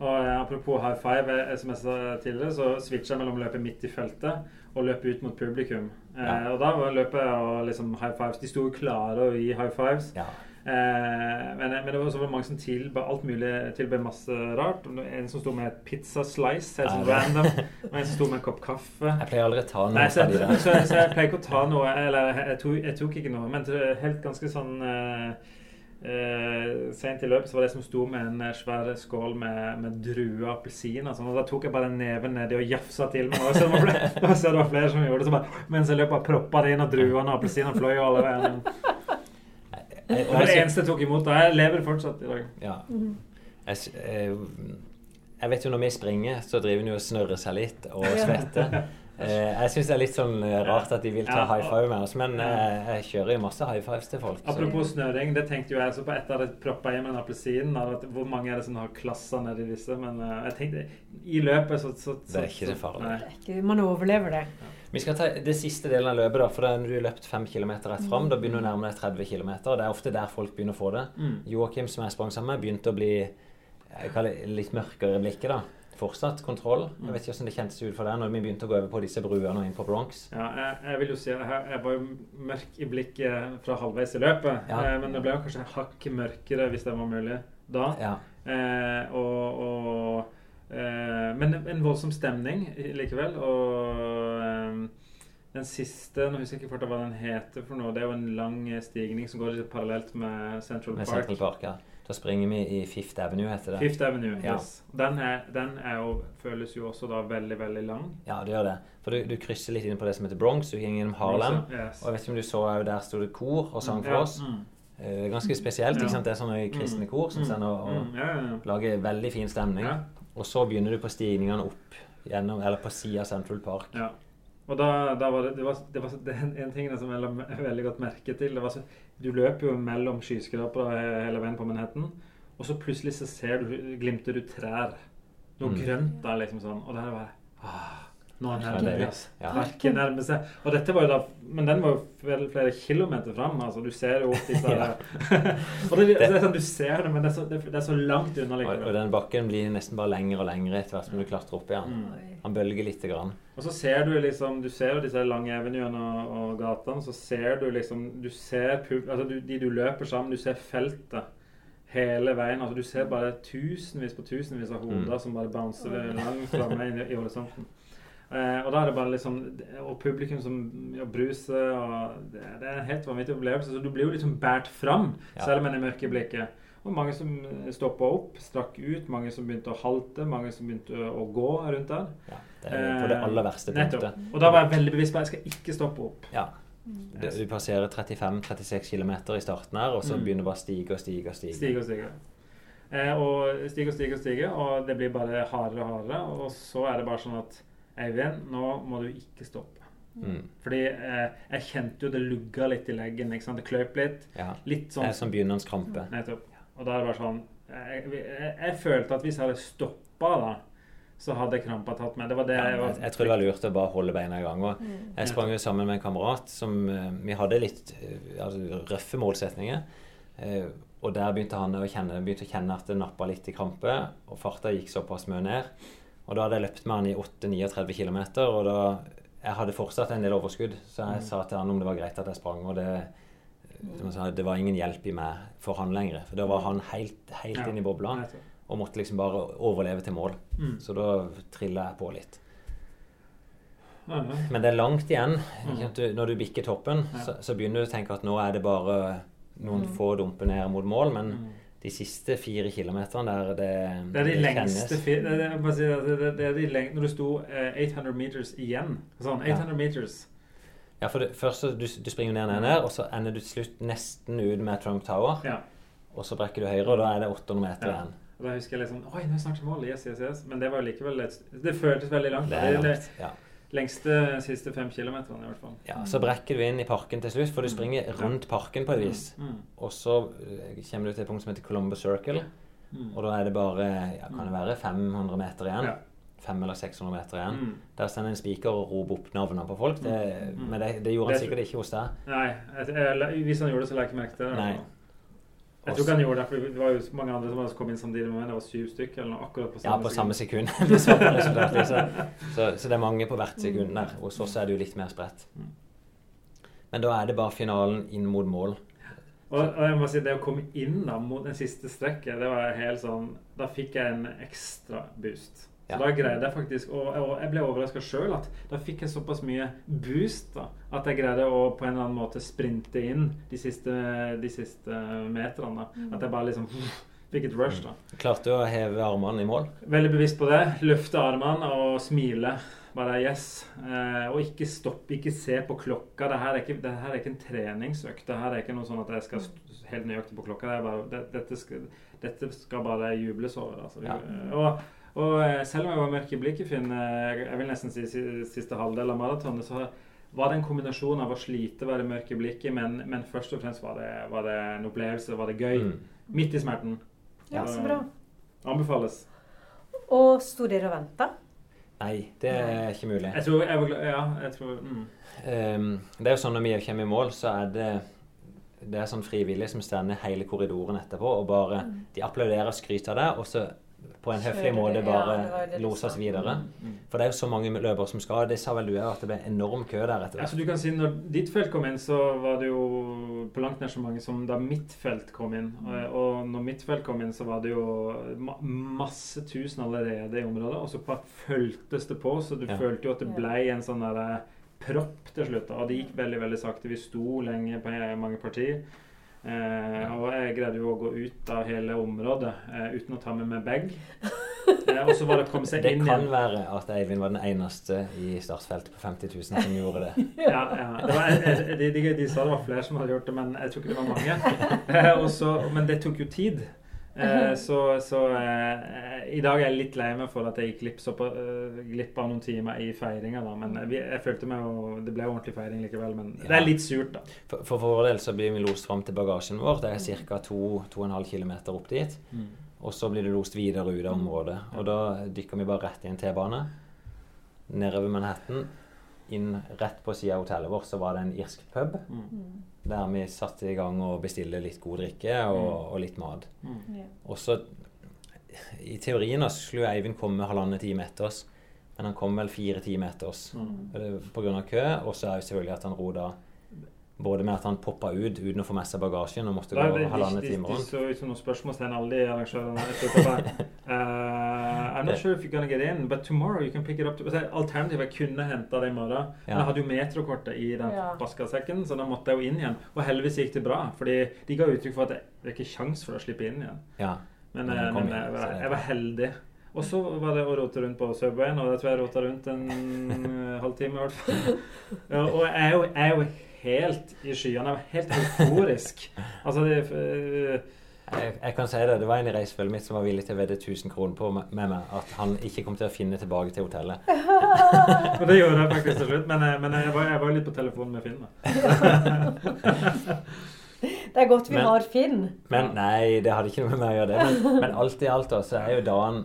Og eh, Apropos high five, som jeg sa tidligere, så switcha jeg mellom å løpe midt i feltet og løpe ut mot publikum. Eh, ja. Eh, og da løper jeg og liksom high fives. De sto jo klare å gi high fives. Ja. Eh, men, men, det var også mange som tilbød alt mulig, tilbød masse rart. En som sto med et pizza slice, helt sånn random. Og en som sto med en kopp kaffe. Jeg pleier aldri å ta noe Nei, så, jeg, så, så, så, jeg pleier ikke å ta noe. Eller jeg tok, jeg tok ikke noe, men helt ganske sånn eh, Eh, Seint i løpet så var det som sto med en eh, svær skål med, med druer og appelsiner. Sånn, og da tok jeg bare neven nedi og jafsa til meg. Og så det var, det var flere som gjorde det. Så bare, mens jeg løp og proppa det inn, og druene og appelsinene fløy alle veiene. Det var det eneste jeg tok imot. da Jeg lever fortsatt i dag. Ja. Jeg, jeg, jeg vet jo når vi springer, så driver vi og snørrer seg litt og svetter. Eh, jeg syns det er litt sånn eh, rart at de vil ta high five med oss, men eh, jeg kjører jo masse high fives til folk. Apropos snøring, det tenkte jo jeg så på etter at jeg proppa i med en appelsin. Hvor mange er det som har klasser nedi disse? Men jeg tenkte i løpet så, så, så Det er ikke det farlig. Man overlever det. Ja. Vi skal ta det siste delen av løpet. da, for da Når du har løpt 5 km rett fram, da begynner du å nærme deg 30 km. Det er ofte der folk begynner å få det. Mm. Joakim, som jeg sprang sammen med, begynte å bli jeg kaller det litt mørkere i blikket. da fortsatt kontroll. Jeg vet ikke hvordan det kjentes ut for deg når vi begynte å gå over på disse bruene og inn på Bronx. Ja, jeg, jeg vil jo si at jeg, var jo mørk i blikket fra halvveis i løpet. Ja. Eh, men det ble jo kanskje hakk mørkere, hvis det var mulig, da. Ja. Eh, og, og Eh, men en voldsom stemning likevel. Og eh, den siste Nå husker jeg ikke hva den heter for noe. Det er jo en lang stigning som går litt parallelt med Central med Park. Central Park ja. Da springer vi i Fifth Avenue, heter det. Fifth Avenue, ja. yes. Den, er, den er jo, føles jo også da veldig, veldig lang. Ja, det gjør det. For du, du krysser litt inn på det som heter Bronx. Du går gjennom Harlem. Yes. Og jeg vet ikke om du så der sto det kor og sang for ja. oss. Mm. Eh, ganske spesielt. ikke sant? Det er sånne kristne mm. kor som mm. sender og, og mm. lager veldig fin stemning. Og så begynner du på stigningene opp gjennom, eller på sida av Central Park. Ja. Og da, da var det, det, var, det var det, en ting som jeg la veldig godt merke til. Det var så, du løper jo mellom skyskrapere hele veien på Manhattan, og så plutselig så ser du, glimter du trær. Noe mm. grønt der, liksom sånn. Og der var ah, nå nærmer vi oss. Verket nærmer seg. Og dette var jo da, Men den var jo flere kilometer fram. altså Du ser jo opp disse ja. Og det, det, er sånn, Du ser det, men det er så, det, er så langt unna. Og, Og, den bakken blir nesten bare lengre og lengre etter hvert som du klatrer opp igjen. Mm. Han bølger lite grann. Og så ser du liksom Du ser jo disse lange avenuene og, og gatene. Så ser du liksom Du ser altså du, de du løper sammen, du ser feltet hele veien. altså Du ser bare tusenvis på tusenvis av hoder mm. som bare bouncer langt framme i, i horisonten. Eh, og da er det bare liksom Og publikum som ja, bruser og det, det, er en helt vanvittig opplevelse. Så du blir jo liksom båret fram, ja. selv om det mørk i blikket. Og mange som stoppa opp, strakk ut, mange som begynte å halte, mange som begynte å gå rundt der. Ja, det er på det eh, aller verste punktet. Og da var jeg veldig bevisst på at jeg skal ikke stoppe opp. Ja. Du, du passerer 35-36 km i starten her, og så mm. begynner det bare å stige og stige og stige. Stige og stige. Eh, og stige og stige og stige, og det blir bare hardere og hardere. Og så er det bare sånn at Eivind, nå må du ikke stoppe. Mm. Fordi eh, jeg kjente jo det lugga litt i leggen. ikke sant? Det kløp litt. Ja. Litt sånn, det er som begynnerskrampe. Nettopp. Og da er det bare sånn jeg, jeg, jeg, følte at hvis jeg hadde stoppa da, så hadde krampa tatt meg. Det var det ja, jeg, jeg, tror det var lurt å bare holde beina i gang. Og mm. jeg sprang jo sammen med en kamerat som eh, Vi hadde litt eh, altså, røffe målsetninger. Eh, og der begynte han å kjenne, begynte å kjenne at det nappa litt i krampe, og farta gikk såpass mye ned. Og da hadde jeg løpt med han i 8-39 km, og da jeg hadde fortsatt en del overskudd. Så jeg mm. sa til han om det var greit at jeg sprang. Og det, det var ingen hjelp i meg for han lenger. For da var han helt, helt ja. inne i bobla og måtte liksom bare overleve til mål. Mm. Så da trilla jeg på litt. Men det er langt igjen. Mm. Når du bikker toppen, så, så, begynner du å tenke at nå er det bare noen mm. få dumper ned mot mål. Men mm de siste fire kilometerne der det Det er de lengste det, det, det, er de leng Når du sto eh, 800 meters igjen Sånn, 800 ja. meters. Ja, for det, først du, du springer ned, ned, ned, og så ender du til slutt nesten ut med Trump Tower. Ja. Og så brekker du høyre, og da er det 800 meter ja. igjen. Og da husker jeg liksom Oi, nå er snart mål. Yes, yes, yes. Men det var likevel et, Det føltes veldig langt. Det er langt, ja. Lengste siste fem kilometerne, i hvert fall. Ja, Så brekker du inn i parken til slutt, for du mm. springer rundt parken på et vis. Mm. mm. Og så eh, kommer du til et punkt som heter Columbus Circle, mm. og da er det bare ja, kan det være 500 meter igjen. Ja. 500 eller 600 meter igjen. Mm. Der sender en spiker og roper opp navnene på folk. Det. Men det, det gjorde han sikkert ikke hos deg. Nei, jeg, jeg, hvis han gjorde det, så la jeg ikke merke til det. Jeg tror ikke han gjorde det, for det var jo mange andre som kom inn samtidig med meg. Det var syv stykker eller noe, akkurat på samme Ja, på samme sekund. sekund. så, så, så, det er mange på hvert sekund der. Hos oss er det jo litt mer spredt. Mm. Men da er det bare finalen inn mot mål. Og, og jeg må si, Det å komme inn da mot den siste strekket, det var helt sånn Da fikk jeg en ekstra boost. Så da greide jeg faktisk Og, og jeg ble overraska sjøl at da fikk jeg såpass mye boost da, at jeg greide å på en eller annen måte sprinte inn de siste, de siste meterne. Mm. At jeg bare liksom fikk et rush. da. Klarte du å heve armene i mål? Veldig bevisst på det. Løfte armene og smile. Bare yes. Eh, og ikke stopp, ikke se på klokka. Er ikke, det her er ikke en treningsøkt. her er ikke noe sånn at jeg skal helt nøyaktig på klokka. Det bare, det, dette, skal, dette, skal, bare jubles over. Altså. Ja. Og Og eh, selv om jeg var mørk i blikket, Finn, eh, jeg vil nesten si siste halvdel av maratonet, så var det en kombinasjon av å slite, være mørk i blikket, men, men først og fremst var det, var det, en opplevelse, var det gøy. Mm. Midt i smerten. Ja, så bra. Anbefales. Og sto dere og venta? Nei, det er ikke mulig. Jeg tror, jeg var, ja, jeg tror mm. um, Det er jo sånn når vi kommer i mål, så er det det er sånn frivillige som stender hele korridoren etterpå og bare mm. De applauderer og skryter av det, og så på en høflig måte bare ja, lose oss videre. Mm, mm. For det er jo så mange løpere som skal. Det sa vel du òg, at det ble enorm kø der etter hvert. Altså, du kan si når ditt felt kom inn, så var det jo på langt nær så mange som da mitt felt kom inn. Og, mm. og når mitt felt kom inn, så var det jo ma masse tusen allerede i området. Og så føltes det på, så du ja. følte jo at det ble en sånn derre propp til slutt. Og det gikk veldig, veldig sakte. Vi sto lenge på mange partier. Eh, og jeg greide jo å gå ut av hele området eh, uten å ta med meg bag. Eh, og så var det å komme seg det inn igjen. Det kan være at Eivind var den eneste i startfeltet på 50 000 som gjorde det. ja, ja. Det var, eh, de, de, de, sa det var flere som hadde gjort det, men jeg tror ikke det var mange. Eh, også, men det tok jo tid. Eh, så, så eh, i dag er jeg litt lei meg for at jeg gikk glipp, så på, uh, glipp av noen timer i feiringa. Men vi, jeg følte meg jo Det ble ordentlig feiring likevel, men ja. det er litt surt, da. For, for vår del så blir vi lost fram til bagasjen vår. Det er ca. 2-2,5 km opp dit. Mm. Og så blir det lost videre ut av området. Og da dykker vi bare rett i en T-bane nedover Manhattan. Inn rett på sida av hotellet vårt så var det en irsk pub. Mm. Der vi satte i gang og bestilte litt god drikke og, mm. og litt mat. Mm. Og så I teorien så skulle Eivind komme halvannen time etter oss, men han kom vel fire timer etter oss mm. pga. kø. Og så er jo selvfølgelig at han roda både med at han poppa ut uten å få med seg bagasjen og måtte gå halvannen time rundt. Det så ut som noen spørsmålstegn, alle de arrangørene. uh, I'm not sure if you're gonna get in, but tomorrow you can pick it up. Alternativet jeg kunne henta det i morgen. Men jeg hadde jo metrokortet i den ja. paskasekken, så da måtte jeg jo inn igjen. Og heldigvis gikk det bra, fordi de ga uttrykk for at det, er ikke kjangs for å slippe inn igjen. Ja. Men, men, eh, men jeg, var, jeg, var, heldig. Og så var det å rote rundt på Subwayen, og det tror jeg rota rundt en halvtime i hvert fall. Og jeg er jo, jeg er jo helt i skyene. Jeg var helt euforisk. altså, det, uh, jeg, jeg, kan si det. Det var en i reisefølget mitt som var villig til å vedde 1000 kroner på med meg at han ikke kom til å finne tilbake til hotellet. og det gjorde jeg faktisk til slutt, men, eh, men jeg, var, jeg var litt på telefonen med Finn. det er godt vi men, har Finn. Men Nei, det hadde ikke noe med meg å gjøre. det. Men, men alt i alt så er jo dagen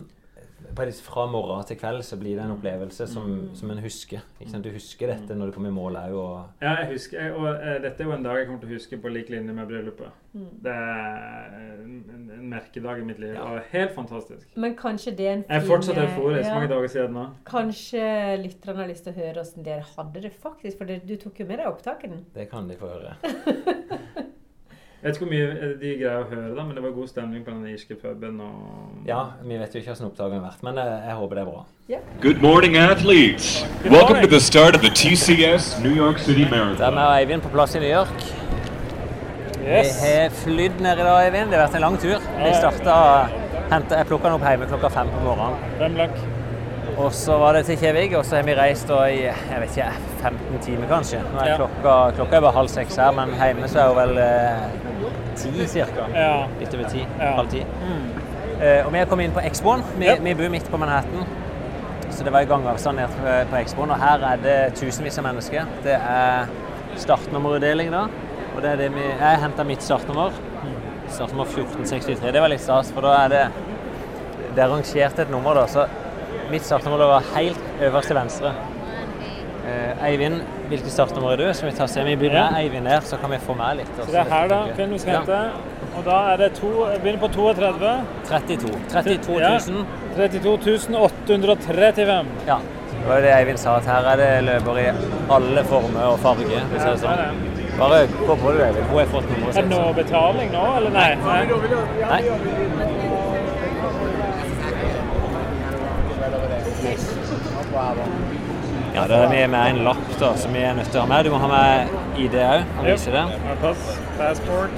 fra morgen til kveld så blir det en opplevelse som, mm. som en husker. Du husker dette når du kommer i mål òg. Og... Ja, jeg husker, og uh, dette er jo en dag jeg kommer til å huske på lik linje med bryllupet. Mm. Det er en, en, merkedag i mitt liv. Ja. Og helt fantastisk. Men kanskje det er en fin Jeg er fortsatt euforisk ja. mange dager siden nå. Kanskje lytterne har lyst til å høre hvordan dere hadde det faktisk, for du tok jo med deg opptakene. Det kan de få høre. Jeg vet ikke hvor mye de greier å høre, da, men det var god stemning på den irske puben. Og... Ja, vi vet jo ikke hvordan oppdagen har vært, men jeg, jeg, håper det er bra. Yeah. Good morning, athletes. Good Welcome morning. to the start of the TCS New York City Marathon. Det er meg og Eivind på plass i New York. Yes. Vi har flydd ned i dag, Eivind. Det har vært en lang tur. Vi starta Jeg plukka den opp hjemme klokka fem på morgenen. Fem lakk. Og så var det til Kjevik, og så har vi reist da i jeg vet ikke, 15 timer kanskje. Nå er klokka, klokka er bare halv seks her, men hjemme så er hun vel eh, ti cirka. Ja. Litt over ti. Halv ti. Mm. Eh, og vi kommet inn på Expoen. Vi, yep. vi bor midt på Manhattan. Så det var i gangavstand ned på Expoen. Og her er det tusenvis av mennesker. Det er startnummerutdeling da. Og det er det vi Jeg henta mitt startnummer. Startnummer 1463. Det var litt stas, for da er det Det er rangert et nummer, da. Så Mitt startnummer var helt øverst til venstre. Eh, Eivind, hvilket startnummer er du? Skal vi ta se? Vi begynner ja. Eivind der, så kan vi få med litt. Så det er her, da, Finn, vi skal hente. Ja. Og da er det to Begynner på 32. 32. 32 000. Ja. 32 835. Ja. Det var det Eivind sa, at her er det løper i alle former og farger. Hvis ja, sånn. Bare gå på det, Eivind. Hun har fått nummeret sitt. Er det noe betaling nå, eller nei? Nei. nei. Ja, da er vi med en lapp da, som vi er nødt til å ha med. Du må ha med ID òg. Og vise det. Pass, passport.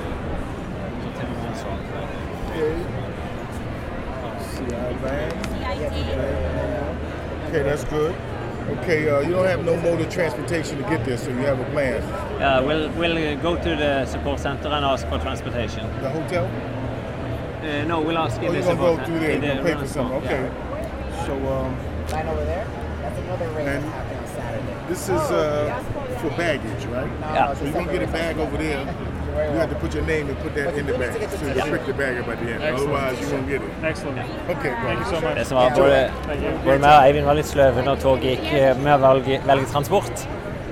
Okay, that's good. Okay, uh, you don't have no mode of transportation to get there, so you have a plan. Yeah, we'll we'll go to the support center and ask for transportation. The hotel? Uh, no, we'll ask oh, in the support center. Oh, you're gonna go through there and pay for something. Okay. Yeah. So um, Line over there. Another race And- happening Saturday. this is uh, for baggage, right? Yeah. So you don't get a bag over there. You have to put your name and put that in the bag. So you pick the bag up at the end. Otherwise, you won't get it. Excellent. Okay, Thank you so much. Det som var både, både meg og Eivind var litt sløve når toget gikk eh, med å velge, velge transport.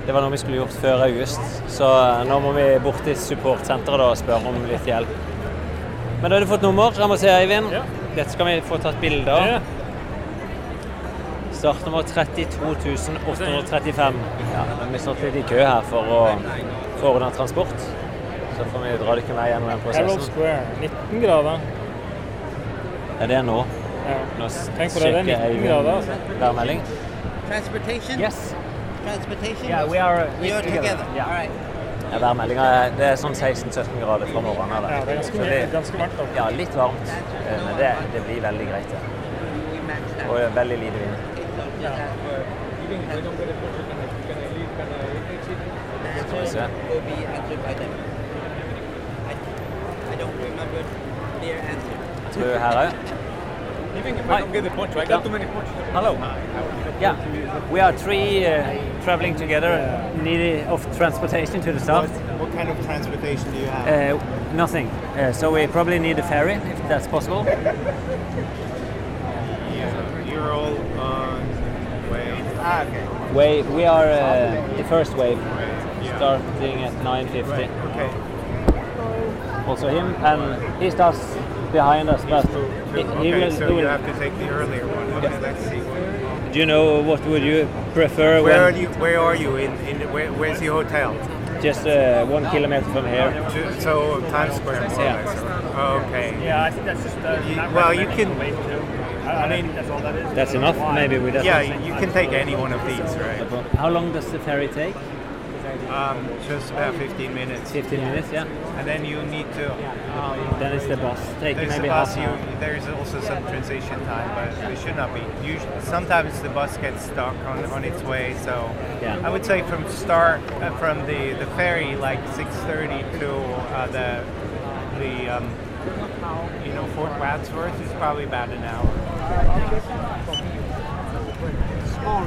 Det var noe vi skulle gjort før august, så eh, nå må vi bort til supportsenteret og spørre om litt hjelp. Men da har du fått nummer. Jeg må se, Eivind. Ja. Dette skal vi få tatt bilde av. Ja. Startnummer 32835. Ja, men vi står litt i kø her for å få ordna transport. Så får vi dra dere med gjennom den Harold prosessen. Square. 19 grader. Er det nå? Ja. Nå Tenk på det, det er sjekker 19 grader, altså. værmelding. Transportation? Yes. Transportation? Yeah, we are We are together. Yeah. All right. Ja, værmeldinga det er sånn 16-17 grader fra morgenen av. Ja, det er ganske, ganske varmt. da. ja, litt varmt, eh, men det, det blir veldig greit. that. Og veldig lite vind. Skal vi se. will be answered by them. I, I don't remember their answer. Jeg tror her òg. Hi. Hello. Yeah, we are three uh, traveling together, needed of transportation to the start. What kind of transportation do you have? Uh, nothing. Uh, so we probably need a ferry, if that's possible. You're all on way. Ah, okay. Wave. We are uh, the first wave, starting at 9:50. Okay. Also him, and he starts behind us, but he, he Okay, will. so he you have to take the earlier one. Okay, let's see. do you know what would you prefer? Where are you? Where are you? In in where, where's the hotel? Just uh, one kilometer from here. So Times Square. More Yeah. or less. Okay. Yeah, I think that's just. Uh, You- well, you can- wait too. I, I mean, that's all that is. That's enough, maybe with that. Yeah, you you can take any one of these, right? How long does the ferry take? Um, just about 15 minutes. 15 minutes, yeah. And then you need to. Um, Then it's the bus taking There's maybe a half bus. You, there's also some transition time, but it should not be. Usually, sometimes the bus gets stuck on, on its way. So Yeah. I would say from start uh, from the, the ferry like 6:30 to uh, the the um, you know Fort Wadsworth is probably about an hour. Small.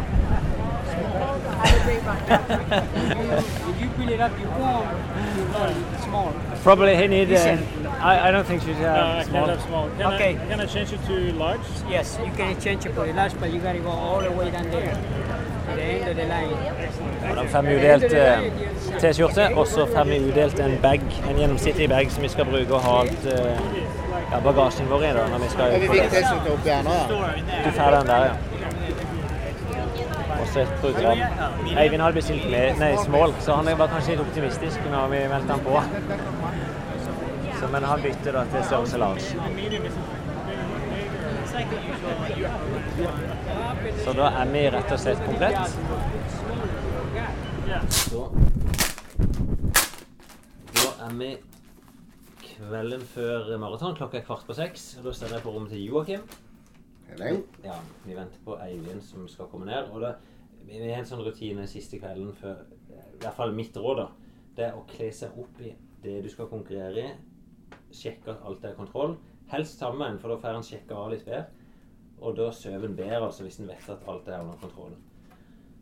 If you fill it up, you won't. Small. Probably he need. Uh, I, I don't think she's No, I uh, can't small. have small. Can, Okay. I, can I change it to large? Yes, you can change it for large, but you gotta go all the way down there Og Da får vi utdelt eh, T-skjorte, og så får vi udelt en bag, en gjennomsnittlig bag som vi skal bruke og ha alt eh, ja, bagasjen vår i da, når vi skal på nå. Du får den der, ja. Og så et program. Eivind hadde bestilt med, nei, small, så han var kanskje litt optimistisk når vi meldte han på. Så, men han bytter da til størrelse large. Så da er vi rett og slett komplett. Så Da er vi kvelden før maraton. Klokka er kvart på seks. Og da står jeg på rommet til Joakim. Ja, vi venter på Eivind som skal komme ned. Og det, vi har en sånn rutine siste kvelden før I hvert fall mitt råd, da. Det er å kle seg opp i det du skal konkurrere i. Sjekke at alt er i kontroll. Helst sammen, for da får en sjekka av litt bedre. Og da sover en bedre, altså hvis en vet at alt er under kontroll.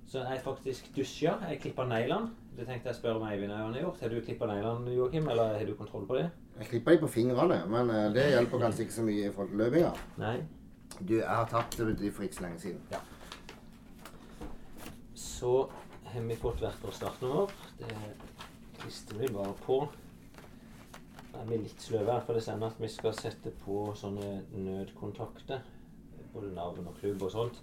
Så jeg faktisk dusja. Jeg klippa neglene. Det tenkte jeg å spørre om Eivind har gjort. Har du klippa neglene, Joakim, eller har du kontroll på det? Jeg klipper dem på fingrene, men eh, det hjelper kanskje ikke så mye i forhold til løpinga. Nei? Du, jeg har tatt det for ikke så lenge siden. Ja. Så har vi fått hvert vårt startnummer. Det klister vi bare på. Er vi litt sløve her, for det sender at vi skal sette på sånne nødkontakter. Både navn og klubb og sånt.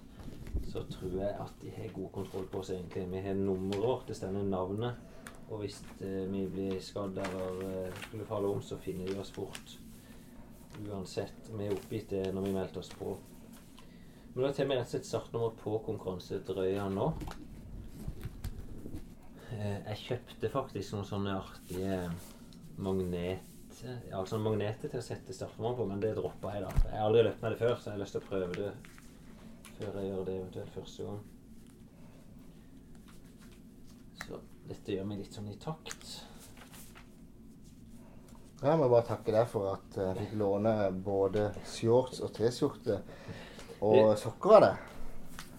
Så tror jeg at de har god kontroll på oss egentlig. Vi har nummer, det står navnet. Og hvis eh, vi blir skadd eller eh, skulle falle om, så finner de oss fort. Uansett. Vi er oppgitt det når vi meldte oss på. Men da tar vi rett og slett startnummer på konkurransedrøya nå. Eh, Jeg kjøpte faktisk noen sånne artige magnet, altså magneter til å sette startnummer på, men det droppa jeg da. Jeg har aldri løpt med det før, så jeg har lyst til å prøve det før jeg gjør det eventuelt første gang. Så dette gjør meg litt sånn i takt. Jeg må bare takke deg for at jeg fikk låne både shorts og T-skjorte Og sokker av det.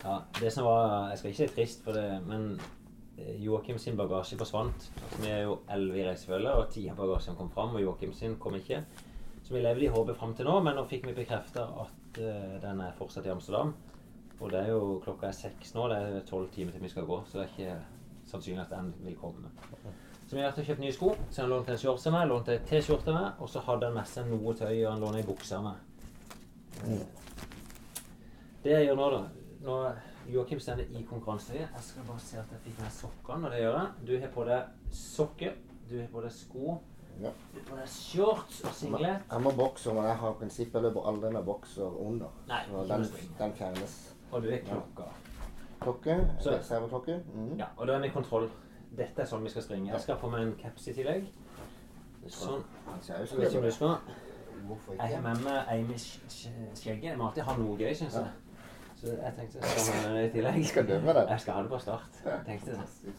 Ja, det som var Jeg skal ikke si trist, for det, men eh, Joakim sin bagasje forsvant. Altså, vi er jo elleve i reisefølget, og ti av bagasjen kom fram, og Joakim sin kom ikke. Så vi levde i håpet fram til nå, men nå fikk vi bekrefta at uh, den er fortsatt i Amsterdam. Og det er jo klokka er seks nå, det er tolv timer til vi skal gå, så det er ikke sannsynlig at den vil komme. Så vi har vært og kjøpt nye sko. Så han lånte en shorts av meg, lånte en T-skjorte av meg, og så hadde han med seg noe tøy, og han lånte ei bukse av meg. Det jeg gjør nå, da Nå Joakim stender i konkurransetøyet. Jeg skal bare se at jeg fikk med sokkene, og det gjør jeg. Du har på deg sokker, du har på deg sko, Ja. du har på deg shorts og singlet. Jeg må bokse, men jeg har prinsippet jeg løper aldri med bokser under. Nei, Så den, den fjernes. Og du er klokka. Klokke. Så- Reserveklokke. Mhm. Ja, og da er vi i kontroll. Dette er sånn vi skal springe. Jeg skal få meg en caps i tillegg. Sånn. Jeg vet ikke om du skal Jeg har med meg ei med sk- sk- skjegget. Jeg må alltid ha noe gøy, syns jeg. Så jeg tenkte jeg skal ha det i tillegg. Skal du med? Jeg skal ha det på start. Tenkte det.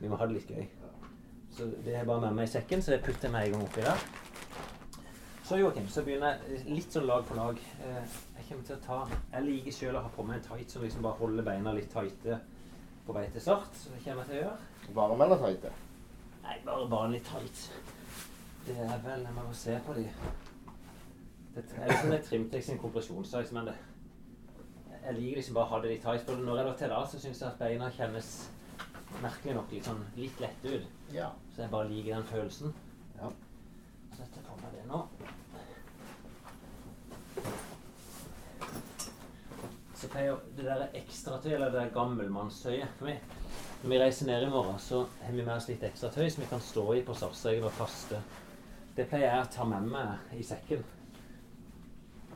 Vi må ha det litt gøy. Så det er bare med meg i sekken, så jeg putter meg en gang oppi der. Så Joakim, så begynner jeg litt sånn lag for lag. Eh, Jeg kommer til å ta Jeg liker sjøl å ha på meg en tight som liksom bare holder beina litt tighte på vei til start. Så det kommer jeg til å gjøre. Varme eller tighte? Nei, bare, bare litt tight. Det er vel Jeg må se på de. Det er liksom en Trimtex sin kompresjonssize, men det Jeg liker liksom bare å ha det litt tight. For når jeg lå til da, så syns jeg at beina kjennes merkelig nok litt sånn litt lette ut. Ja. Så jeg bare liker den følelsen. Ja. Så dette på meg det nå. Så pleier det der ekstratøy, eller det der gammelmannstøyet for meg Når vi reiser ned i morgen, så har vi med oss litt ekstra tøy som vi kan stå i på startstreken og kaste. Det pleier jeg å ta med meg i sekken.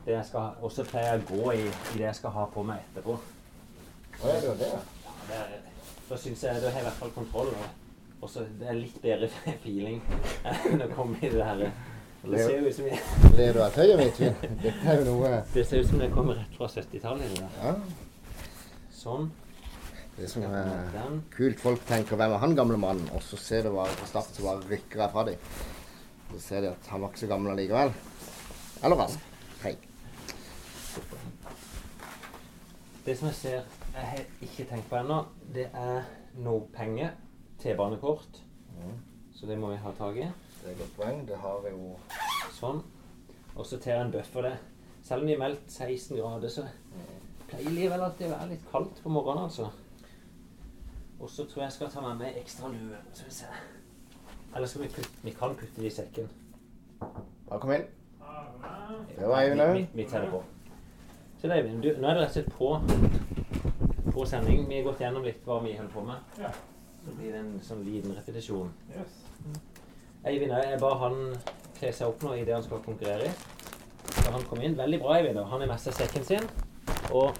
Det jeg skal, og så pleier jeg å gå i, i det jeg skal ha på meg etterpå. Å, ja, det var det, ja. Det er, da syns jeg da har jeg i hvert fall kontroll. Og, så det er litt bedre feeling enn å komme i det her. Det ser jo ut som jeg, Ler du av tøyet mitt? Dette er jo noe det ser ut som det kommer rett fra 70-tallet. det. Ja. Sånn. Det som er kult, folk tenker 'hvem er han gamle mannen', og så ser du bare på start, så bare rykker jeg fra dem. Så ser de at han var ikke så gammel allikevel. Eller rask. Hei. Det som jeg ser jeg har ikke tenkt på ennå, det er noe penger. T-banekort. Så det må vi ha tak i. Det er et godt poeng. Det har vi jo Sånn. Og så tar jeg en bøffer det. Selv om de har meldt 16 grader, så pleier likevel alltid å være litt kaldt på morgenen, altså. Og så tror jeg jeg skal ta med meg ekstra lue. Skal vi se. Eller skal vi putte Vi kan putte det i sekken. Bare kom inn. Det var Eivind òg. Vi, vi tar det på. Så det, Eivind, du, nå er det rett og slett på, på sending. Vi har gått gjennom litt hva vi holder på med. Ja. Så blir det en sånn liten repetisjon. Yes. Eivind, jeg ba han kle seg opp nå i det han skal konkurrere i. Så han kom inn. Veldig bra, Eivind. Han er mest av sekken sin. Og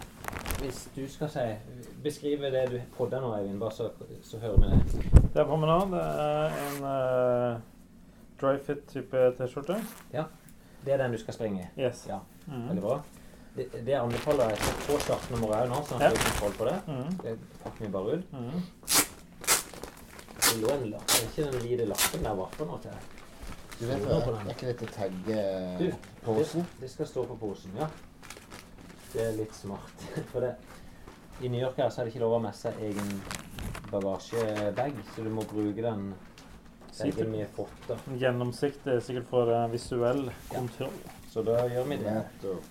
hvis du skal si Beskrive det du podder nå, Eivind, bare så, så hører vi det. Det er nå, det er en uh, dryfit-type T-skjorte. Ja. Det er den du skal springe i. Yes. Ja. Mhm. Veldig bra. Det, det anbefaler jeg på startnummer òg nå, sånn at Ja. du har kontroll på det. Mhm. Det pakker vi bare ut. Mhm. Det lå en lapp. Er ikke den lille lappen der var for noe til? Du vet hva, er ikke dette tagge-posen? Det, det skal stå på posen, ja. Det er litt smart. For det, i New York her så er det ikke lov å ha med seg egen bagasjebag, så du må bruke den bagen vi har fått. da. Gjennomsikt er sikkert for eh, visuell kontroll. Så da gjør vi det.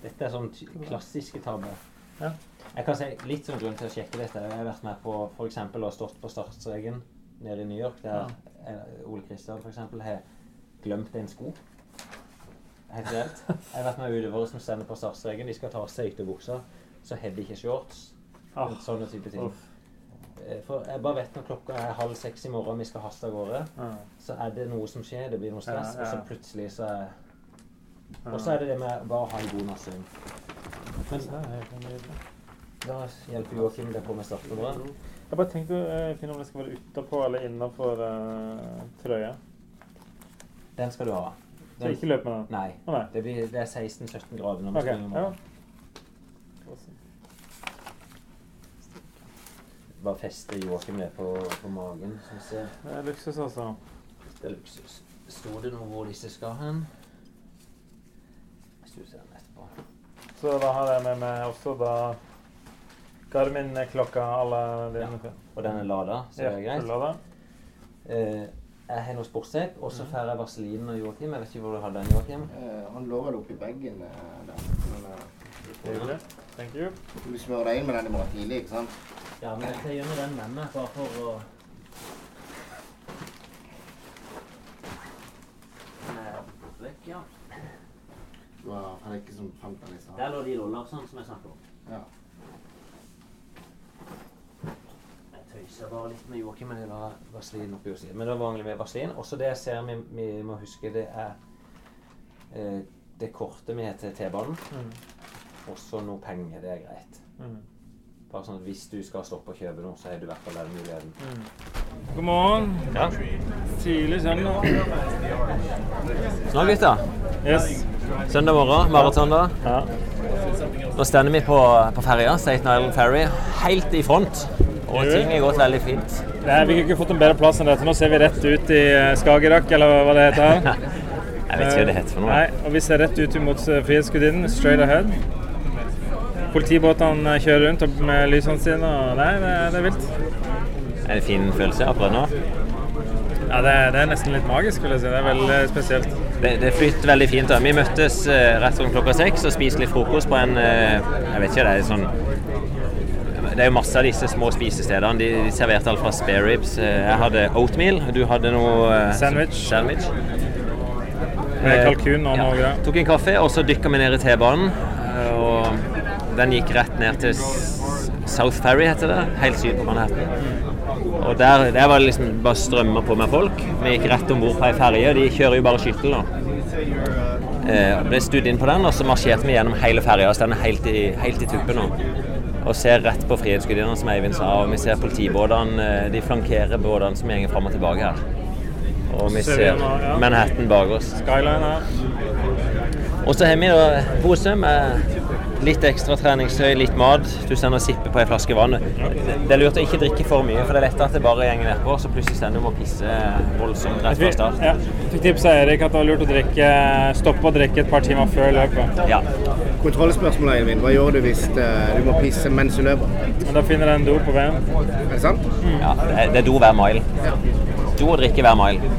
Dette er sånn klassiske tabber. Ja. Jeg kan si litt sånn grunn til å sjekke dette. Jeg har vært med på f.eks. å ha stått på startstreken nede i New York, der ja. Ole Kristian f.eks. har glemt en sko. Helt reelt. Jeg har vært med utøvere som stender på startstreken. De skal ta av seg ytterbuksa, så har de ikke shorts. Ah, Sånne type ting. uff. Eh, For jeg bare vet når klokka er halv seks i morgen, vi skal haste av gårde, Ja. så er det noe som skjer. Det blir noe stress, Ja, ja. og så plutselig så er. Og så er det det med bare å ha en god natts søvn. Men da hjelper Joakim deg på med startnummeret. Jeg bare tenkte å finne om det skal være utapå eller innafor uh, trøya. Den skal du ha. Så ikke løp med den. Nei. Oh, nei. Det, blir, det er 16-17 grader når vi okay. springer. ja. Bare feste Joakim det på, på magen. Vi. Det er luksus, altså. Det er luksus. Sto det noe hvor disse skal hen? Den etterpå. Så da har jeg med meg også da Garmin-klokka à la din. Og den er lada, så det er greit. Lada. Eh, jeg har noe sportsteip, og så får jeg Vaselin og Joakim. Jeg vet ikke hvor du har den, Joakim. Eh, han lå vel oppi bagen eh, der. Men, eh, Thank you. du smører deg inn med den i morgen tidlig, ikke sant? Ja, men jeg skal gjøre den med meg, bare for å Vekk, ja. Var ikke som fant den i stad. Der lå de dollarsene som jeg snakket om. Ja. Jeg tøyser bare litt med Joakim, men jeg la Vaselin oppi hos Men det mangler vi Vaselin. Også det jeg ser vi, vi må huske, det er eh, det kortet vi har til T-banen. Også noe penger, det er greit. Mm. Bare sånn at hvis du skal stoppe og kjøpe noe, så har du i hvert fall den muligheten. God morgen. Ja. Tidlig søndag. Snakk litt, da. Yes. Søndag morgen, maraton da. Ja. Nå stender vi på, på ferja, Staten Island Ferry, helt i front. Og ting har gått veldig fint. Nei, vi kunne ikke fått en bedre plass enn dette. Nå ser vi rett ut i eh, Skagerrak, eller hva det heter. Jeg vet ikke hva det heter for noe. Nei, og vi ser rett ut mot eh, Frihetsgudinnen, straight ahead. Politibåtene kjører rundt med lysene sine. Og nei, det, det er vilt. Er det en fin følelse akkurat nå? Ja, det, det er nesten litt magisk, vil jeg si. Det er veldig spesielt. Det, det flyter veldig fint. da. Vi møttes eh, rett rundt klokka seks og spiste litt frokost på en eh, Jeg vet ikke, det er sånn Det er jo masse av disse små spisestedene. De, de serverte alt fra spare ribs. Eh, Jeg hadde oatmeal, du hadde noe eh, Sandwich. sandwich. Med kalkun og noe greier. Tok en kaffe, og så dykka vi ned i T-banen. Og den gikk rett ned til South Ferry, heter det. Helt syd på Manhattan. Og der, der var det liksom bare strømmer på med folk. Vi gikk rett om bord på ei ferje. De kjører jo bare skyttel da. Eh, ble studd inn på den, og så marsjerte vi gjennom hele ferja. Så den er helt i, helt i tuppen nå. Og ser rett på Frihetsgudinnen, som Eivind sa. Og vi ser politibåtene. eh, De flankerer båtene som går fram og tilbake her. Og vi Ser. Manhattan bak oss. Skyline her. Og så har vi da pose med litt ekstra treningstøy, litt mat. Du sender og sipper på ei flaske vann. Det, er lurt å ikke drikke for mye, for det er lett at det bare går nedpå, så plutselig stender du og pisse voldsomt rett fra start. Ja. Fikk tips av Erik at det var lurt å drikke, stoppe å drikke et par timer før løpet. Ja. Kontrollspørsmålet, Eivind. Hva gjør du hvis eh, du må pisse mens du løper? Men da finner jeg en do på veien. Er det sant? ja det, er, do hver mile. Do og drikke hver mile.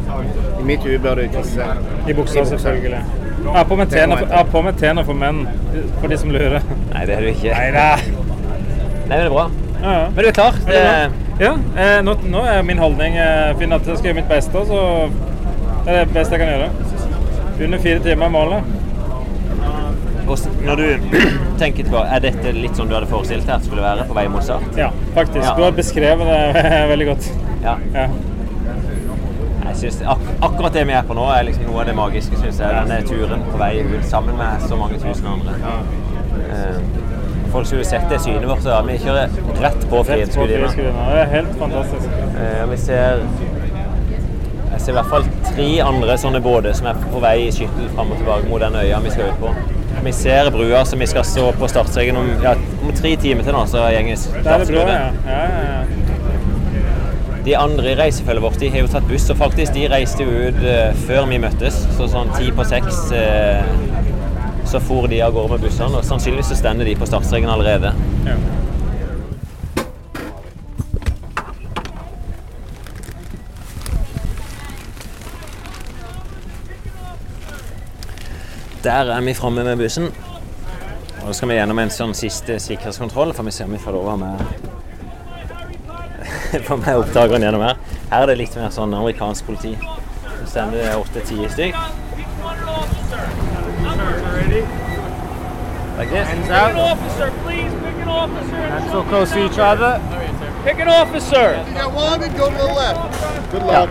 I mitt hue bør du tisse I buksa, selvfølgelig. Jeg har på meg tena for, har menn, for de som lurer. Nei, det er du ikke. Nei. Nei, men det er bra. Ja, ja. Men du er klar? Det? Ja, eh, nå, nå er min holdning eh, finne at jeg skal gjøre mitt beste, så det er det beste jeg kan gjøre. Under fire timer er målet. Når du tenker tilbake, er dette litt sånn du hadde forestilt deg at det skulle være på vei mot start? Ja, faktisk. Ja. Du har beskrevet det veldig godt. Ja. Jeg synes ak Akkurat det vi er på nå, er liksom noe av det magiske, synes jeg. Denne turen på vei ut sammen med så mange tusen andre. Eh, folk skulle sett det synet vårt. Så vi kjører rett på. Frihetsgudinna. Det er helt fantastisk. Eh, vi ser Jeg ser i hvert fall tre andre sånne båter som er på vei i skyttel fram og tilbake mot den øya vi skal ut på. Vi ser brua som vi skal stå på startstreken om, ja, om tre timer til nå, så gjenges Der er brødet, ja. ja, ja, ja. De andre i reisefølget vårt de har jo tatt buss, og faktisk de reiste jo ut eh, før vi møttes. Så sånn ti på seks eh, så for de av gårde med bussene, og sannsynligvis så stender de på startstreken allerede. Ja. Der er vi framme med bussen. Og så skal vi gjennom en sånn siste sikkerhetskontroll, for vi ser om vi får lov å være med Få med oppdageren gjennom her. Her er det litt mer sånn amerikansk politi. Så sender det åtte-ti stykk. Like this. Hands out. officer, please. Pick an officer. Not so close to each other. Pick an officer. You got one and go to the left. Good luck.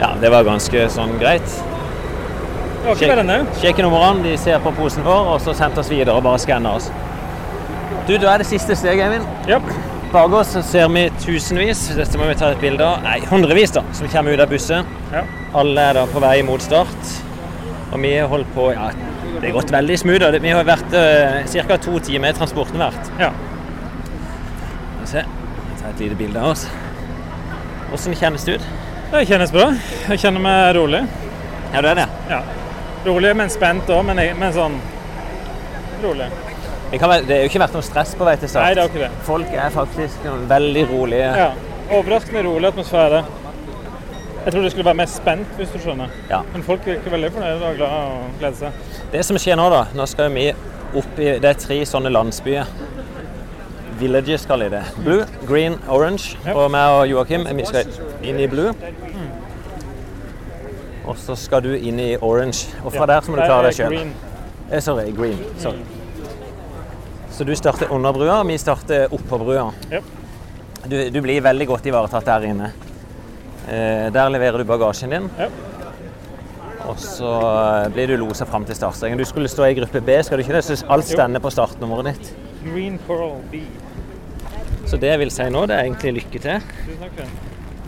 Ja, det var ganske sånn greit. Sjekke numrene, de ser på posen vår, og så sendte oss videre og bare skanner oss. Du, da er det siste steget, Eivind. Japp. Bak oss ser vi tusenvis, dette må vi ta et bilde av, nei, hundrevis da, som kommer ut av bussen. Ja. Alle er da på vei mot start. Og vi har holdt på, ja, det har gått veldig smooth. Vi har vært uh, ca. to timer i transporten hvert. Ja. Skal vi se, Ta et lite bilde av oss. Hvordan kjennes det ut? Det kjennes bra. Jeg kjenner meg rolig. Ja, du er det. Ja. Rolig, men spent òg, men, men sånn rolig. Det, kan det er jo ikke vært noe stress på vei til start. Nei, det har ikke det. Folk er faktisk veldig rolige. Ja. Overraskende rolig atmosfære. Jeg tror det skulle være mer spent, hvis du skjønner. Ja. Men folk virker veldig fornøyde og glade og gleder seg. Det som skjer nå, da Nå skal vi opp i Det er tre sånne landsbyer. Villages kaller de det. Blue, green, orange. Ja. Og meg og Joakim vi skal inn i blue. Og så skal du inn i orange. Og fra der så må du klare deg sjøl. Eh, sorry, green. Sorry. Så du starter under brua, og vi starter oppå brua. Ja. Du, du blir veldig godt ivaretatt der inne. Eh, der leverer du bagasjen din. Ja. Og så eh, blir du losa fram til startstrengen. Du skulle stå i gruppe B, skal du ikke det? Så alt stender på startnummeret ditt. Green Coral B. Så det jeg vil si nå, det er egentlig lykke til. Tusen takk.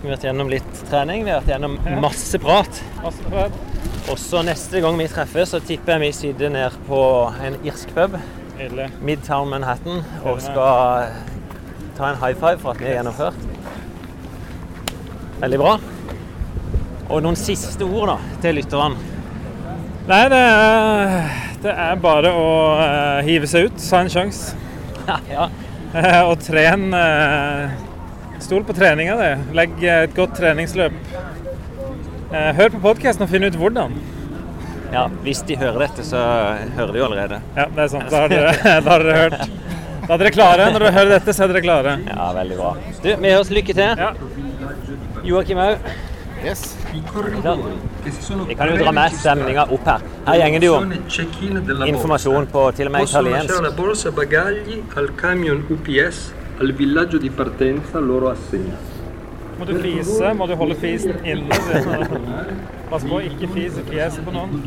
Vi har vært gjennom litt trening, vi har vært gjennom masse prat. Masse prat. Og så neste gang vi treffes, så tipper jeg vi sitter ned på en irsk pub, Nydelig. Midtown Manhattan, og skal ta en high five for at vi er gjennomført. Veldig bra. Og noen siste ord da, til lytterne. Nei, det er, det er bare å eh, hive seg ut. Ta en sjanse. ja. Eh, og tren eh, Stol på treninga di. Legg et godt treningsløp. Hør på podkasten og finn ut hvordan. Ja, hvis de hører dette, så hører de jo allerede. Ja, det er sant. Da har dere, da har dere hørt. Da er dere klare. Når dere hører dette, så er dere klare. Ja, veldig bra. Du, vi høres lykke til. Ja. Joakim òg. Yes. Vi kan jo dra med stemninga opp her. Her gjenger det jo informasjon på til og med italiensk. la borsa bagagli al camion UPS al villaggio di partenza loro assegnato. Må du fise, må du holde fisen inne. Pass på, ikke fis i fjeset på noen.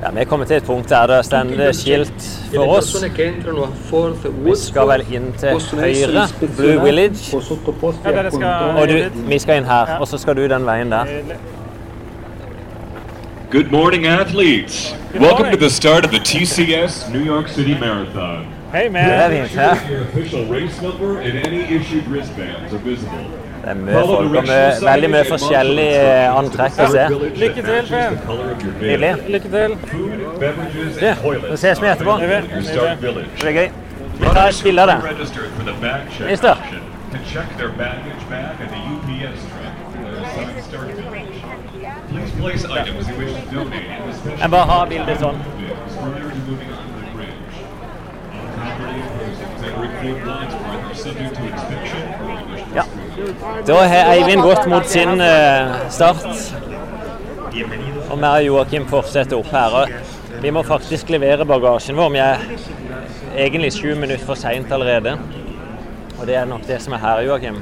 Ja, vi er kommet til et punkt der det står skilt for oss. Vi skal vel inn til høyre, Blue Village. Og du, vi skal inn her, og så skal du den veien der. Good morning, athletes. Good Welcome morning. to the start of the TCS New York City Marathon. Hei, man. er the official race number and any issued wristbands are visible. Det er mye folk og mye, veldig mye forskjellig eh, antrekk å se. Lykke til, Finn. Nydelig. Lykke til. Ja, så ses vi etterpå. Det blir gøy. Vi tar et bilde av det. Mister. Jeg bare har bildet sånn. Ja. Da har Eivind gått mot sin eh, start. Og vi og Joakim fortsetter opp her. Vi må faktisk levere bagasjen vår. Vi er egentlig sju minutter for seint allerede. Og det er nok det som er her, Joakim.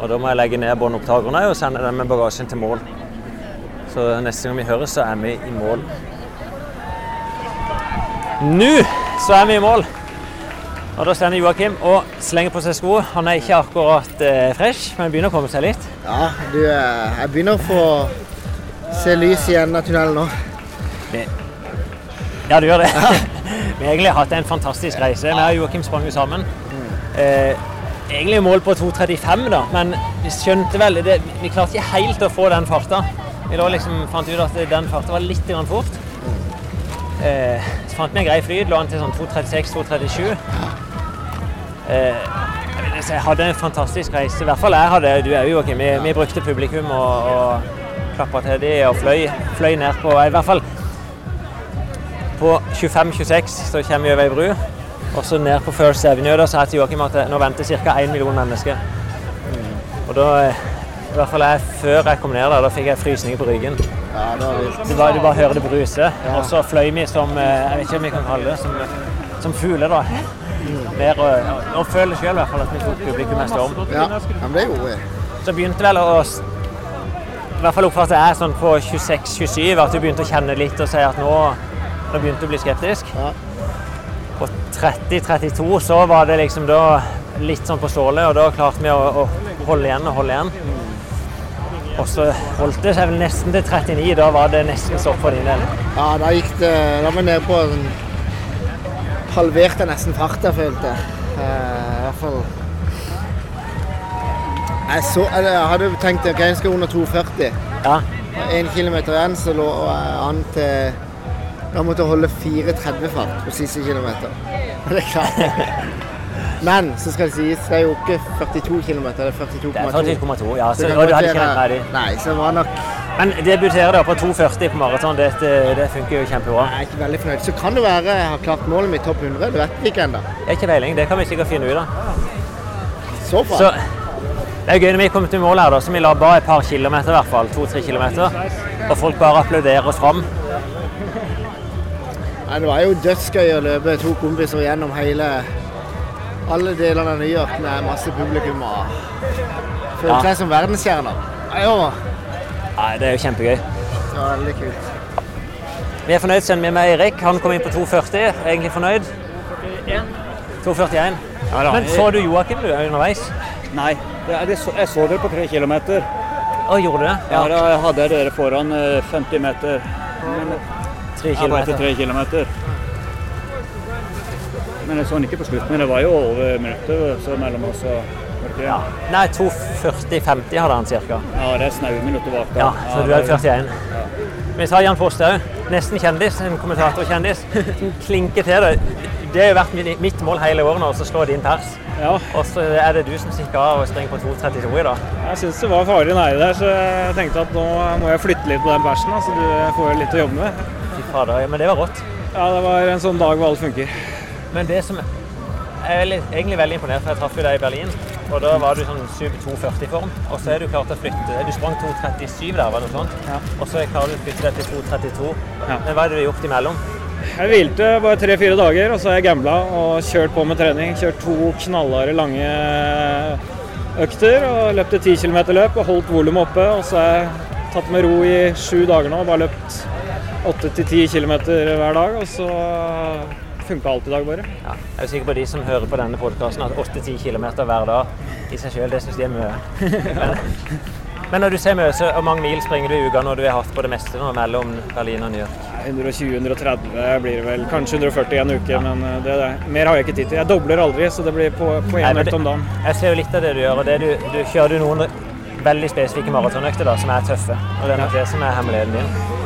Og da må jeg legge ned båndopptakerne og sende den med bagasjen til mål. Så neste gang vi høres, så er vi i mål. Nå så er vi i mål. Og Da står Joakim og slenger på seg sko. Han er ikke akkurat eh, fresh, men begynner å komme seg litt. Ja, du, eh, jeg begynner å få se lys i enden av tunnelen nå. Ja, du gjør det. vi har egentlig hatt en fantastisk reise. Vi og Joakim sprang jo sammen. Eh, egentlig mål på 2.35, da, men vi skjønte vel det, Vi klarte ikke helt å få den farta. Vi da liksom fant ut at den farta var litt grann fort. Eh, så fant vi en grei flyt, lå an til sånn 2.36-2.37. Eh, jeg hadde en fantastisk reise. I hvert fall jeg hadde. Du jo Joakim. Vi, vi brukte publikum og, og klappa til de og fløy, fløy ned på I hvert fall på 25-26 så kommer vi over ei bru. Og så ned på First Avenue da, sa jeg til Joakim at nå venter ca. 1 million mennesker. Og da I hvert fall jeg, før jeg kom ned der, da fikk jeg frysninger på ryggen. Ja, det var. Du bare, du bare hører det bruse. Og så fløy vi som eh, Jeg vet ikke om vi kan kalle det som, som fugler, da. Ned og, føler sjøl i hvert fall at vi tok publikum storm. Ja, men det gjorde vi. Så begynte vel å I hvert fall oppfatter jeg sånn på 26-27 at du begynte å kjenne litt og si at nå, nå begynte du å bli skeptisk. Ja. På 30-32 så var det liksom da litt sånn på stålet, og da klarte vi å, å holde igjen og holde igjen. Og så holdt det seg vel nesten til 39. Da var det nesten stopp for din del. Ja, da gikk det Da var vi nede på Halverte nesten farta, følte jeg. Eh, I hvert fall Jeg så Jeg hadde tenkt ok, jeg skal under 2,40. Ja. Én kilometer igjen, så lå jeg an til Da måtte jeg holde 4.30 fart på siste kilometer. Det er klart. Men så skal det sies, det er jo ikke 42 km, det er 42,2. Det er 42,2, ja. Så Så, det ferdig. Nei, så det var nok Men debutere da på 2,40 på maraton, det, det funker jo kjempebra. Jeg er ikke veldig fornøyd. Så kan det være jeg har klart målet mitt topp 100. Det vet vi ikke ennå. Ikke peiling, det kan vi sikkert finne ut av. Så bra. Så det er gøy når vi kommer til mål her, da, så vi labba et par kilometer i hvert fall. To-tre kilometer. Og folk bare applauderer oss fram. Nei, det var jo dødsgøy å løpe to kompiser gjennom hele alle delene av New York med masse publikum. og Følte Ja. seg som verdensstjerner. Ja, Nei, det er jo kjempegøy. det var veldig kult. Vi er fornøyd selv med Eirik. Han kom inn på 2,40. Er Egentlig fornøyd. 2,41. da. Men så du Joakim du, underveis? Nei, jeg, jeg, så, jeg så dere på tre kilometer. Å, gjorde du det? Ja, da hadde jeg dere foran eh, 50 meter. Men, Tre jeg var etter tre kilometer. Men jeg så han ikke på slutten. Det var jo over minuttet så mellom oss. og det? Nei, 2,40-50 hadde han cirka. Ja, det er snaue minutter bak. da. Ja, så du er 41. Ja. Men tar Jan Foss òg. Nesten kjendis. En kommentatorkjendis. Som klinker til det. Det har jo vært mitt mål hele året nå, å slå din pers. Ja. Og så er det du som stikker av og springer på 2,32 i dag. Jeg syns det var farlig nære der, så jeg tenkte at nå må jeg flytte litt på den persen, Så du får litt å jobbe med. Fy fader, ja, men det var rått. Ja, det var en sånn dag hvor alt funker. Men det som Jeg er egentlig veldig imponert, for jeg traff jo deg i Berlin. Og da var du sånn 7-240-form. Og så er du klart å flytte Du sprang 2,37 der, var det noe sånt? Og så er klarer du å flytte deg til 2,32. Men hva har du gjort imellom? Jeg hvilte bare tre-fire dager, og så har jeg gambla og kjørt på med trening. Kjørt to knallharde, lange økter og løpt et 10 km løp og holdt volumet oppe. Og så har jeg tatt med ro i sju dager nå og bare løpt 8-10 km hver dag. Og så funka alt i dag, bare. Ja, jeg er sikker på de som hører på denne podkasten, at 8-10 km hver dag i seg sjøl, det syns de er mye. Men, men når du ser mye, så hvor mange mil springer du i uka når du har hatt på det meste nå mellom Berlin og New York? 120-130 blir det vel. Kanskje 140 en uke, men eh, det, det. mer har jeg ikke tid til. Jeg dobler aldri, så det blir på, på én økt om dagen. Jeg ser jo litt av det du gjør, og det du, du kjører du noen veldig spesifikke maratonøkter da, som er tøffe. Og det er nok det som er hemmeligheten din.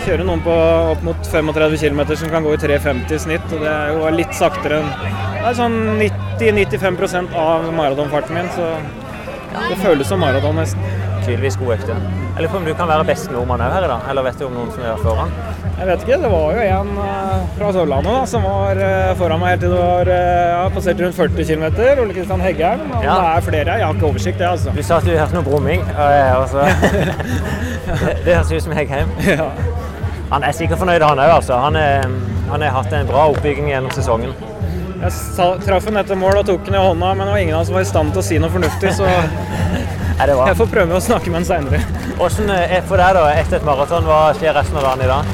Kjører noen på opp mot 35 km som kan gå i 3,50 i snitt, og det er jo litt saktere enn Det er sånn 90-95% av maratonfarten min, så det føles som maraton nesten. Tydeligvis god økte. Jeg lurer på om du kan være best nordmann òg her i dag, eller vet du om noen som er foran? Jeg vet ikke, det var jo en eh, fra Sørlandet da, som var eh, foran meg helt til det var eh, ja, passert rundt 40 km. Ole Kristian Heggern. Om Ja. det er flere. Jeg har ikke oversikt, jeg, altså. Du sa at du hørte noe brumming. og jeg også. det, det høres ut som Heggheim. Han er sikkert fornøyd, han òg. Altså. Han han har hatt en bra oppbygging gjennom sesongen. Jeg traff ham etter mål og tok den i hånda, men det var ingen av oss som var i stand til å si noe fornuftig, så det jeg får prøve å snakke med ham seinere. Hvordan er for deg da, etter et maraton? Hva skjer resten av dagen i dag?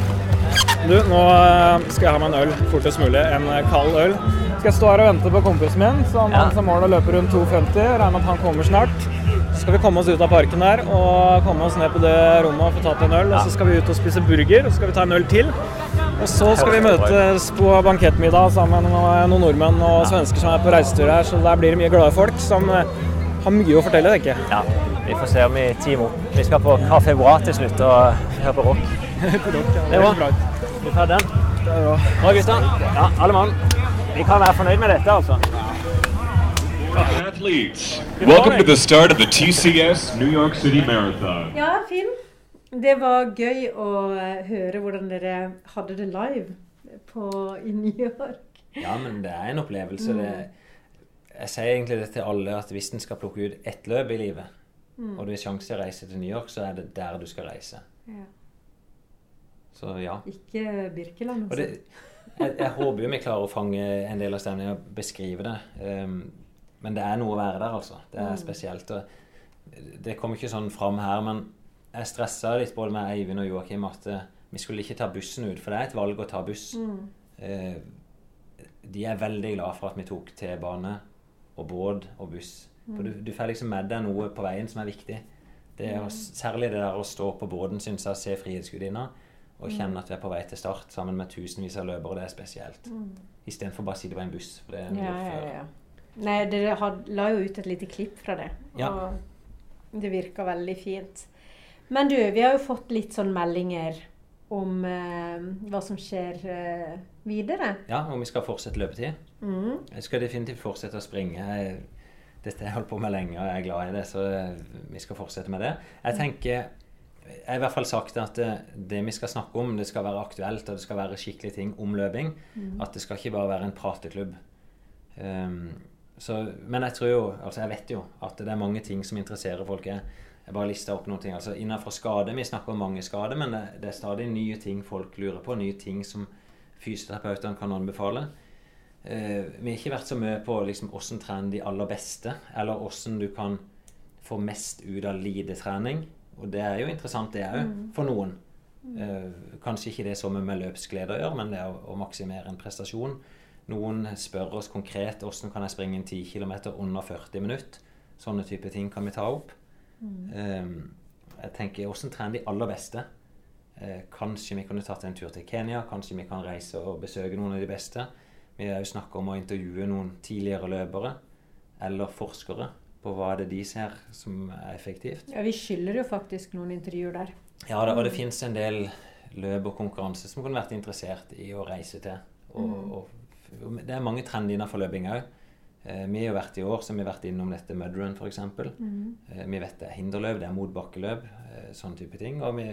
Du, nå eh, skal jeg ha meg en øl fortest mulig. En eh, kald øl. Skal jeg stå her og vente på kompisen min, som Ja. som mål å løpe rundt 2,50. Regner med at han kommer snart. Skal vi komme oss ut av parken der og komme oss ned på det rommet og få tatt en øl. Og så skal vi ut og spise burger, og så skal vi ta en øl til. Og så skal vi møtes på bankettmiddag sammen med noen nordmenn og svensker som er på reisetur her, så der blir det mye glade folk som eh, har mye å fortelle, tenker jeg. Ja, vi får se om vi teamer opp. Vi skal på Café Bois til slutt og høre på rock. Det er bra. Vi tar den. Bra, gutter. Ja, alle mann. Vi kan være fornøyd med dette, altså. Athletes, welcome to the start of the TCS New York City Marathon. Ja, Finn. Det var gøy å eh, høre hvordan dere hadde det live på, i New York. Ja, men det er en opplevelse. Det, jeg sier egentlig det til alle at hvis en skal plukke ut ett løp i livet, Mm. og du har sjanse til å reise til New York, så er det der du skal reise. Ja. Så ja. Ikke Birkeland. Altså. jeg, jeg håper jo vi klarer å fange en del av stemningen og beskrive det. Um, men det er noe å være der, altså. Det er Mm. spesielt. Og det kom ikke sånn fram her, men jeg stressa litt både med Eivind og Joakim at eh, vi skulle ikke ta bussen ut, for det er et valg å ta buss. Mm. Eh, de er veldig glad for at vi tok T-bane og båt og buss. For du, Mm. du får liksom med deg noe på veien som er viktig. Det er å, særlig det der å stå på båten, syns jeg, se Frihetsgudinna. Og Mm. kjenne at vi er på vei til start sammen med tusenvis av løpere. Det er spesielt. Mm. Istedenfor bare å sitte på en buss. For det er en Ja, ja, ja. Nei, dere had, la jo ut et lite klipp fra det. Ja. Og det virka veldig fint. Men du, vi har jo fått litt sånn meldinger om eh, hva som skjer eh, videre. Ja, om vi skal fortsette løpetid. Mm. Jeg skal definitivt fortsette å springe. Dette har jeg holdt på med lenge, og jeg er glad i det, så vi skal fortsette med det. Jeg tenker Jeg har i hvert fall sagt at det, det vi skal snakke om, det skal være aktuelt, og det skal være skikkelige ting om løping. Mm. At det skal ikke bare være en prateklubb. Um, så, men jeg tror jo, altså jeg vet jo at det er mange ting som interesserer folk. Jeg, jeg bare lista opp noen ting. altså Innenfor skade, vi snakker om mange skader, men det, det er stadig nye ting folk lurer på. Nye ting som fysioterapeutene kan anbefale. Eh, vi har ikke vært så mye på liksom, hvordan trene de aller beste, eller hvordan du kan få mest ut av lidetrening. Og det er jo interessant, det òg, Mm. for noen. Eh, kanskje ikke det som med løpsglede å gjøre, men det å, å maksimere en prestasjon. Noen spør oss konkret hvordan kan jeg springe en 10 km under 40 minutter. Sånne type ting kan vi ta opp. Mm. Um, jeg tenker hvordan trener de aller beste. Uh, kanskje vi kunne tatt en tur til Kenya. Kanskje vi kan reise og besøke noen av de beste. Vi har jo snakka om å intervjue noen tidligere løpere eller forskere på hva det er de ser som er effektivt. Ja, vi skylder jo faktisk noen intervjuer der. Ja, det, og det fins en del løp og konkurranse som kunne vært interessert i å reise til. Og, Mm. og det er mange trender innenfor løping òg. Eh, vi har jo vært i år så har vi vært innom dette mudrun f.eks. Mhm. Eh, vi vet det er hinderløp, det er motbakkeløp, eh, sånne type ting. Og vi,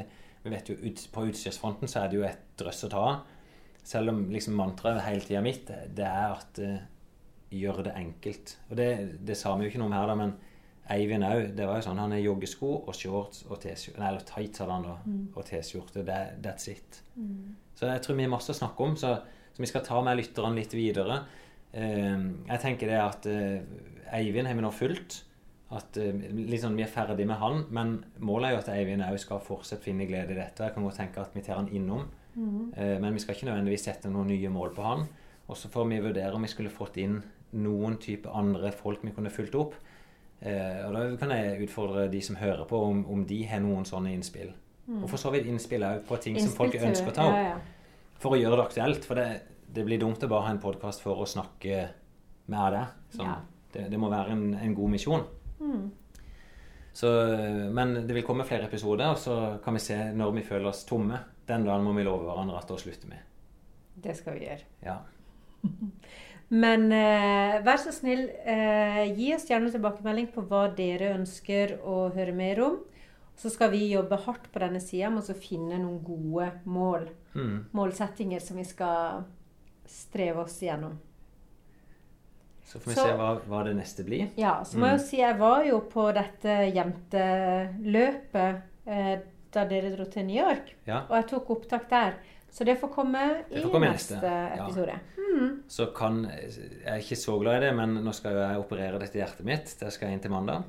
vi vet jo ut, på utstyrsfronten så er det jo et drøss å ta av. Selv om liksom mantraet hele tida mitt det er at uh, gjør det enkelt. Og det, det sa vi jo ikke noe om her, da, men Eivind òg. Det var jo sånn han har joggesko og shorts og T-skjorte Nei, eller tights hadde han da, Mm. og T-skjorte. That's it. Mm. Så jeg tror vi har masse å snakke om, så, så vi skal ta med lytteren litt videre. Eh, jeg tenker det at eh, Eivind har vi nå fulgt. At liksom, Vi er ferdig med han, men målet er jo at Eivind òg skal fortsatt finne glede i dette. Jeg kan godt tenke at vi tar han innom, Mhm. eh, men vi skal ikke nødvendigvis sette noen nye mål på han. Og så får vi vurdere om vi skulle fått inn noen type andre folk vi kunne fulgt opp. Og Da kan jeg utfordre de som hører på, om, om de har noen sånne innspill. Mm. Og for så vidt innspill òg på ting som folk ønsker å ta opp. ja, ja. For å gjøre det aktuelt. For det, det blir dumt å bare ha en podkast for å snakke med deg. Sånn, Ja. det, det må være en, en god misjon. Mm. Så, men det vil komme flere episoder, og så kan vi se når vi føler oss tomme. Den dagen må vi love hverandre at da slutter vi. Det skal vi gjøre. Ja. Men eh, vær så snill, eh, gi oss gjerne tilbakemelding på hva dere ønsker å høre mer om. Så skal vi jobbe hardt på denne sida med å finne noen gode mål. Mm. Målsettinger som vi skal streve oss gjennom. Så får vi Så- se hva, hva det neste blir. Ja, så må jeg jo si jeg var jo på dette jenteløpet eh, da dere dro til New York. Ja. Og jeg tok opptak der. Så det får komme i får komme neste, neste, episode. ja. Mm. Så kan Jeg er ikke så glad i det, men nå skal jeg operere dette hjertet mitt. Det skal jeg inn til mandag.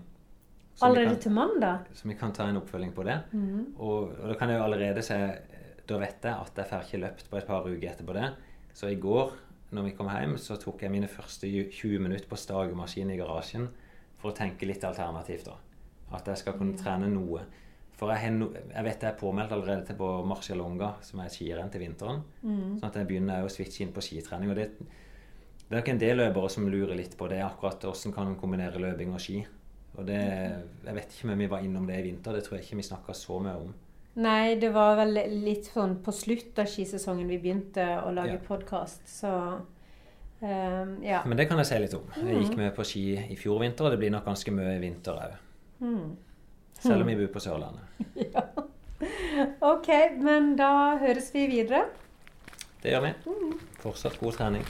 Allerede kan- til mandag? Så vi kan ta en oppfølging på det. Mm. Og, og da kan jeg jo allerede si Da vet jeg at jeg får ikke løpt på et par uker etterpå det. Så i går når vi kom hjem, så tok jeg mine første 20 minutter på stagemaskin i garasjen for å tenke litt alternativt. da. At jeg skal kunne trene noe. For jeg, no, jeg vet jeg er påmeldt allerede til på Marcialonga, som er skirenn til vinteren. Mm. Sånn at jeg begynner å switche inn på skitrening. og det det er nok en del løpere som lurer litt på det, akkurat hvordan kan man kombinere løping og ski. Og det, Jeg vet ikke om vi var innom det i vinter, det tror jeg ikke vi snakka så mye om. Nei, det var vel litt sånn på slutt av skisesongen vi begynte å lage Ja. podkast, så um, ja. Men det kan jeg si litt om. Jeg gikk Mhm. med på ski i fjor vinter, og det blir nok ganske mye i vinter òg. Mm. Selv om vi bor på Sørlandet. ja. OK, men da høres vi videre. Det gjør vi. Fortsatt god trening.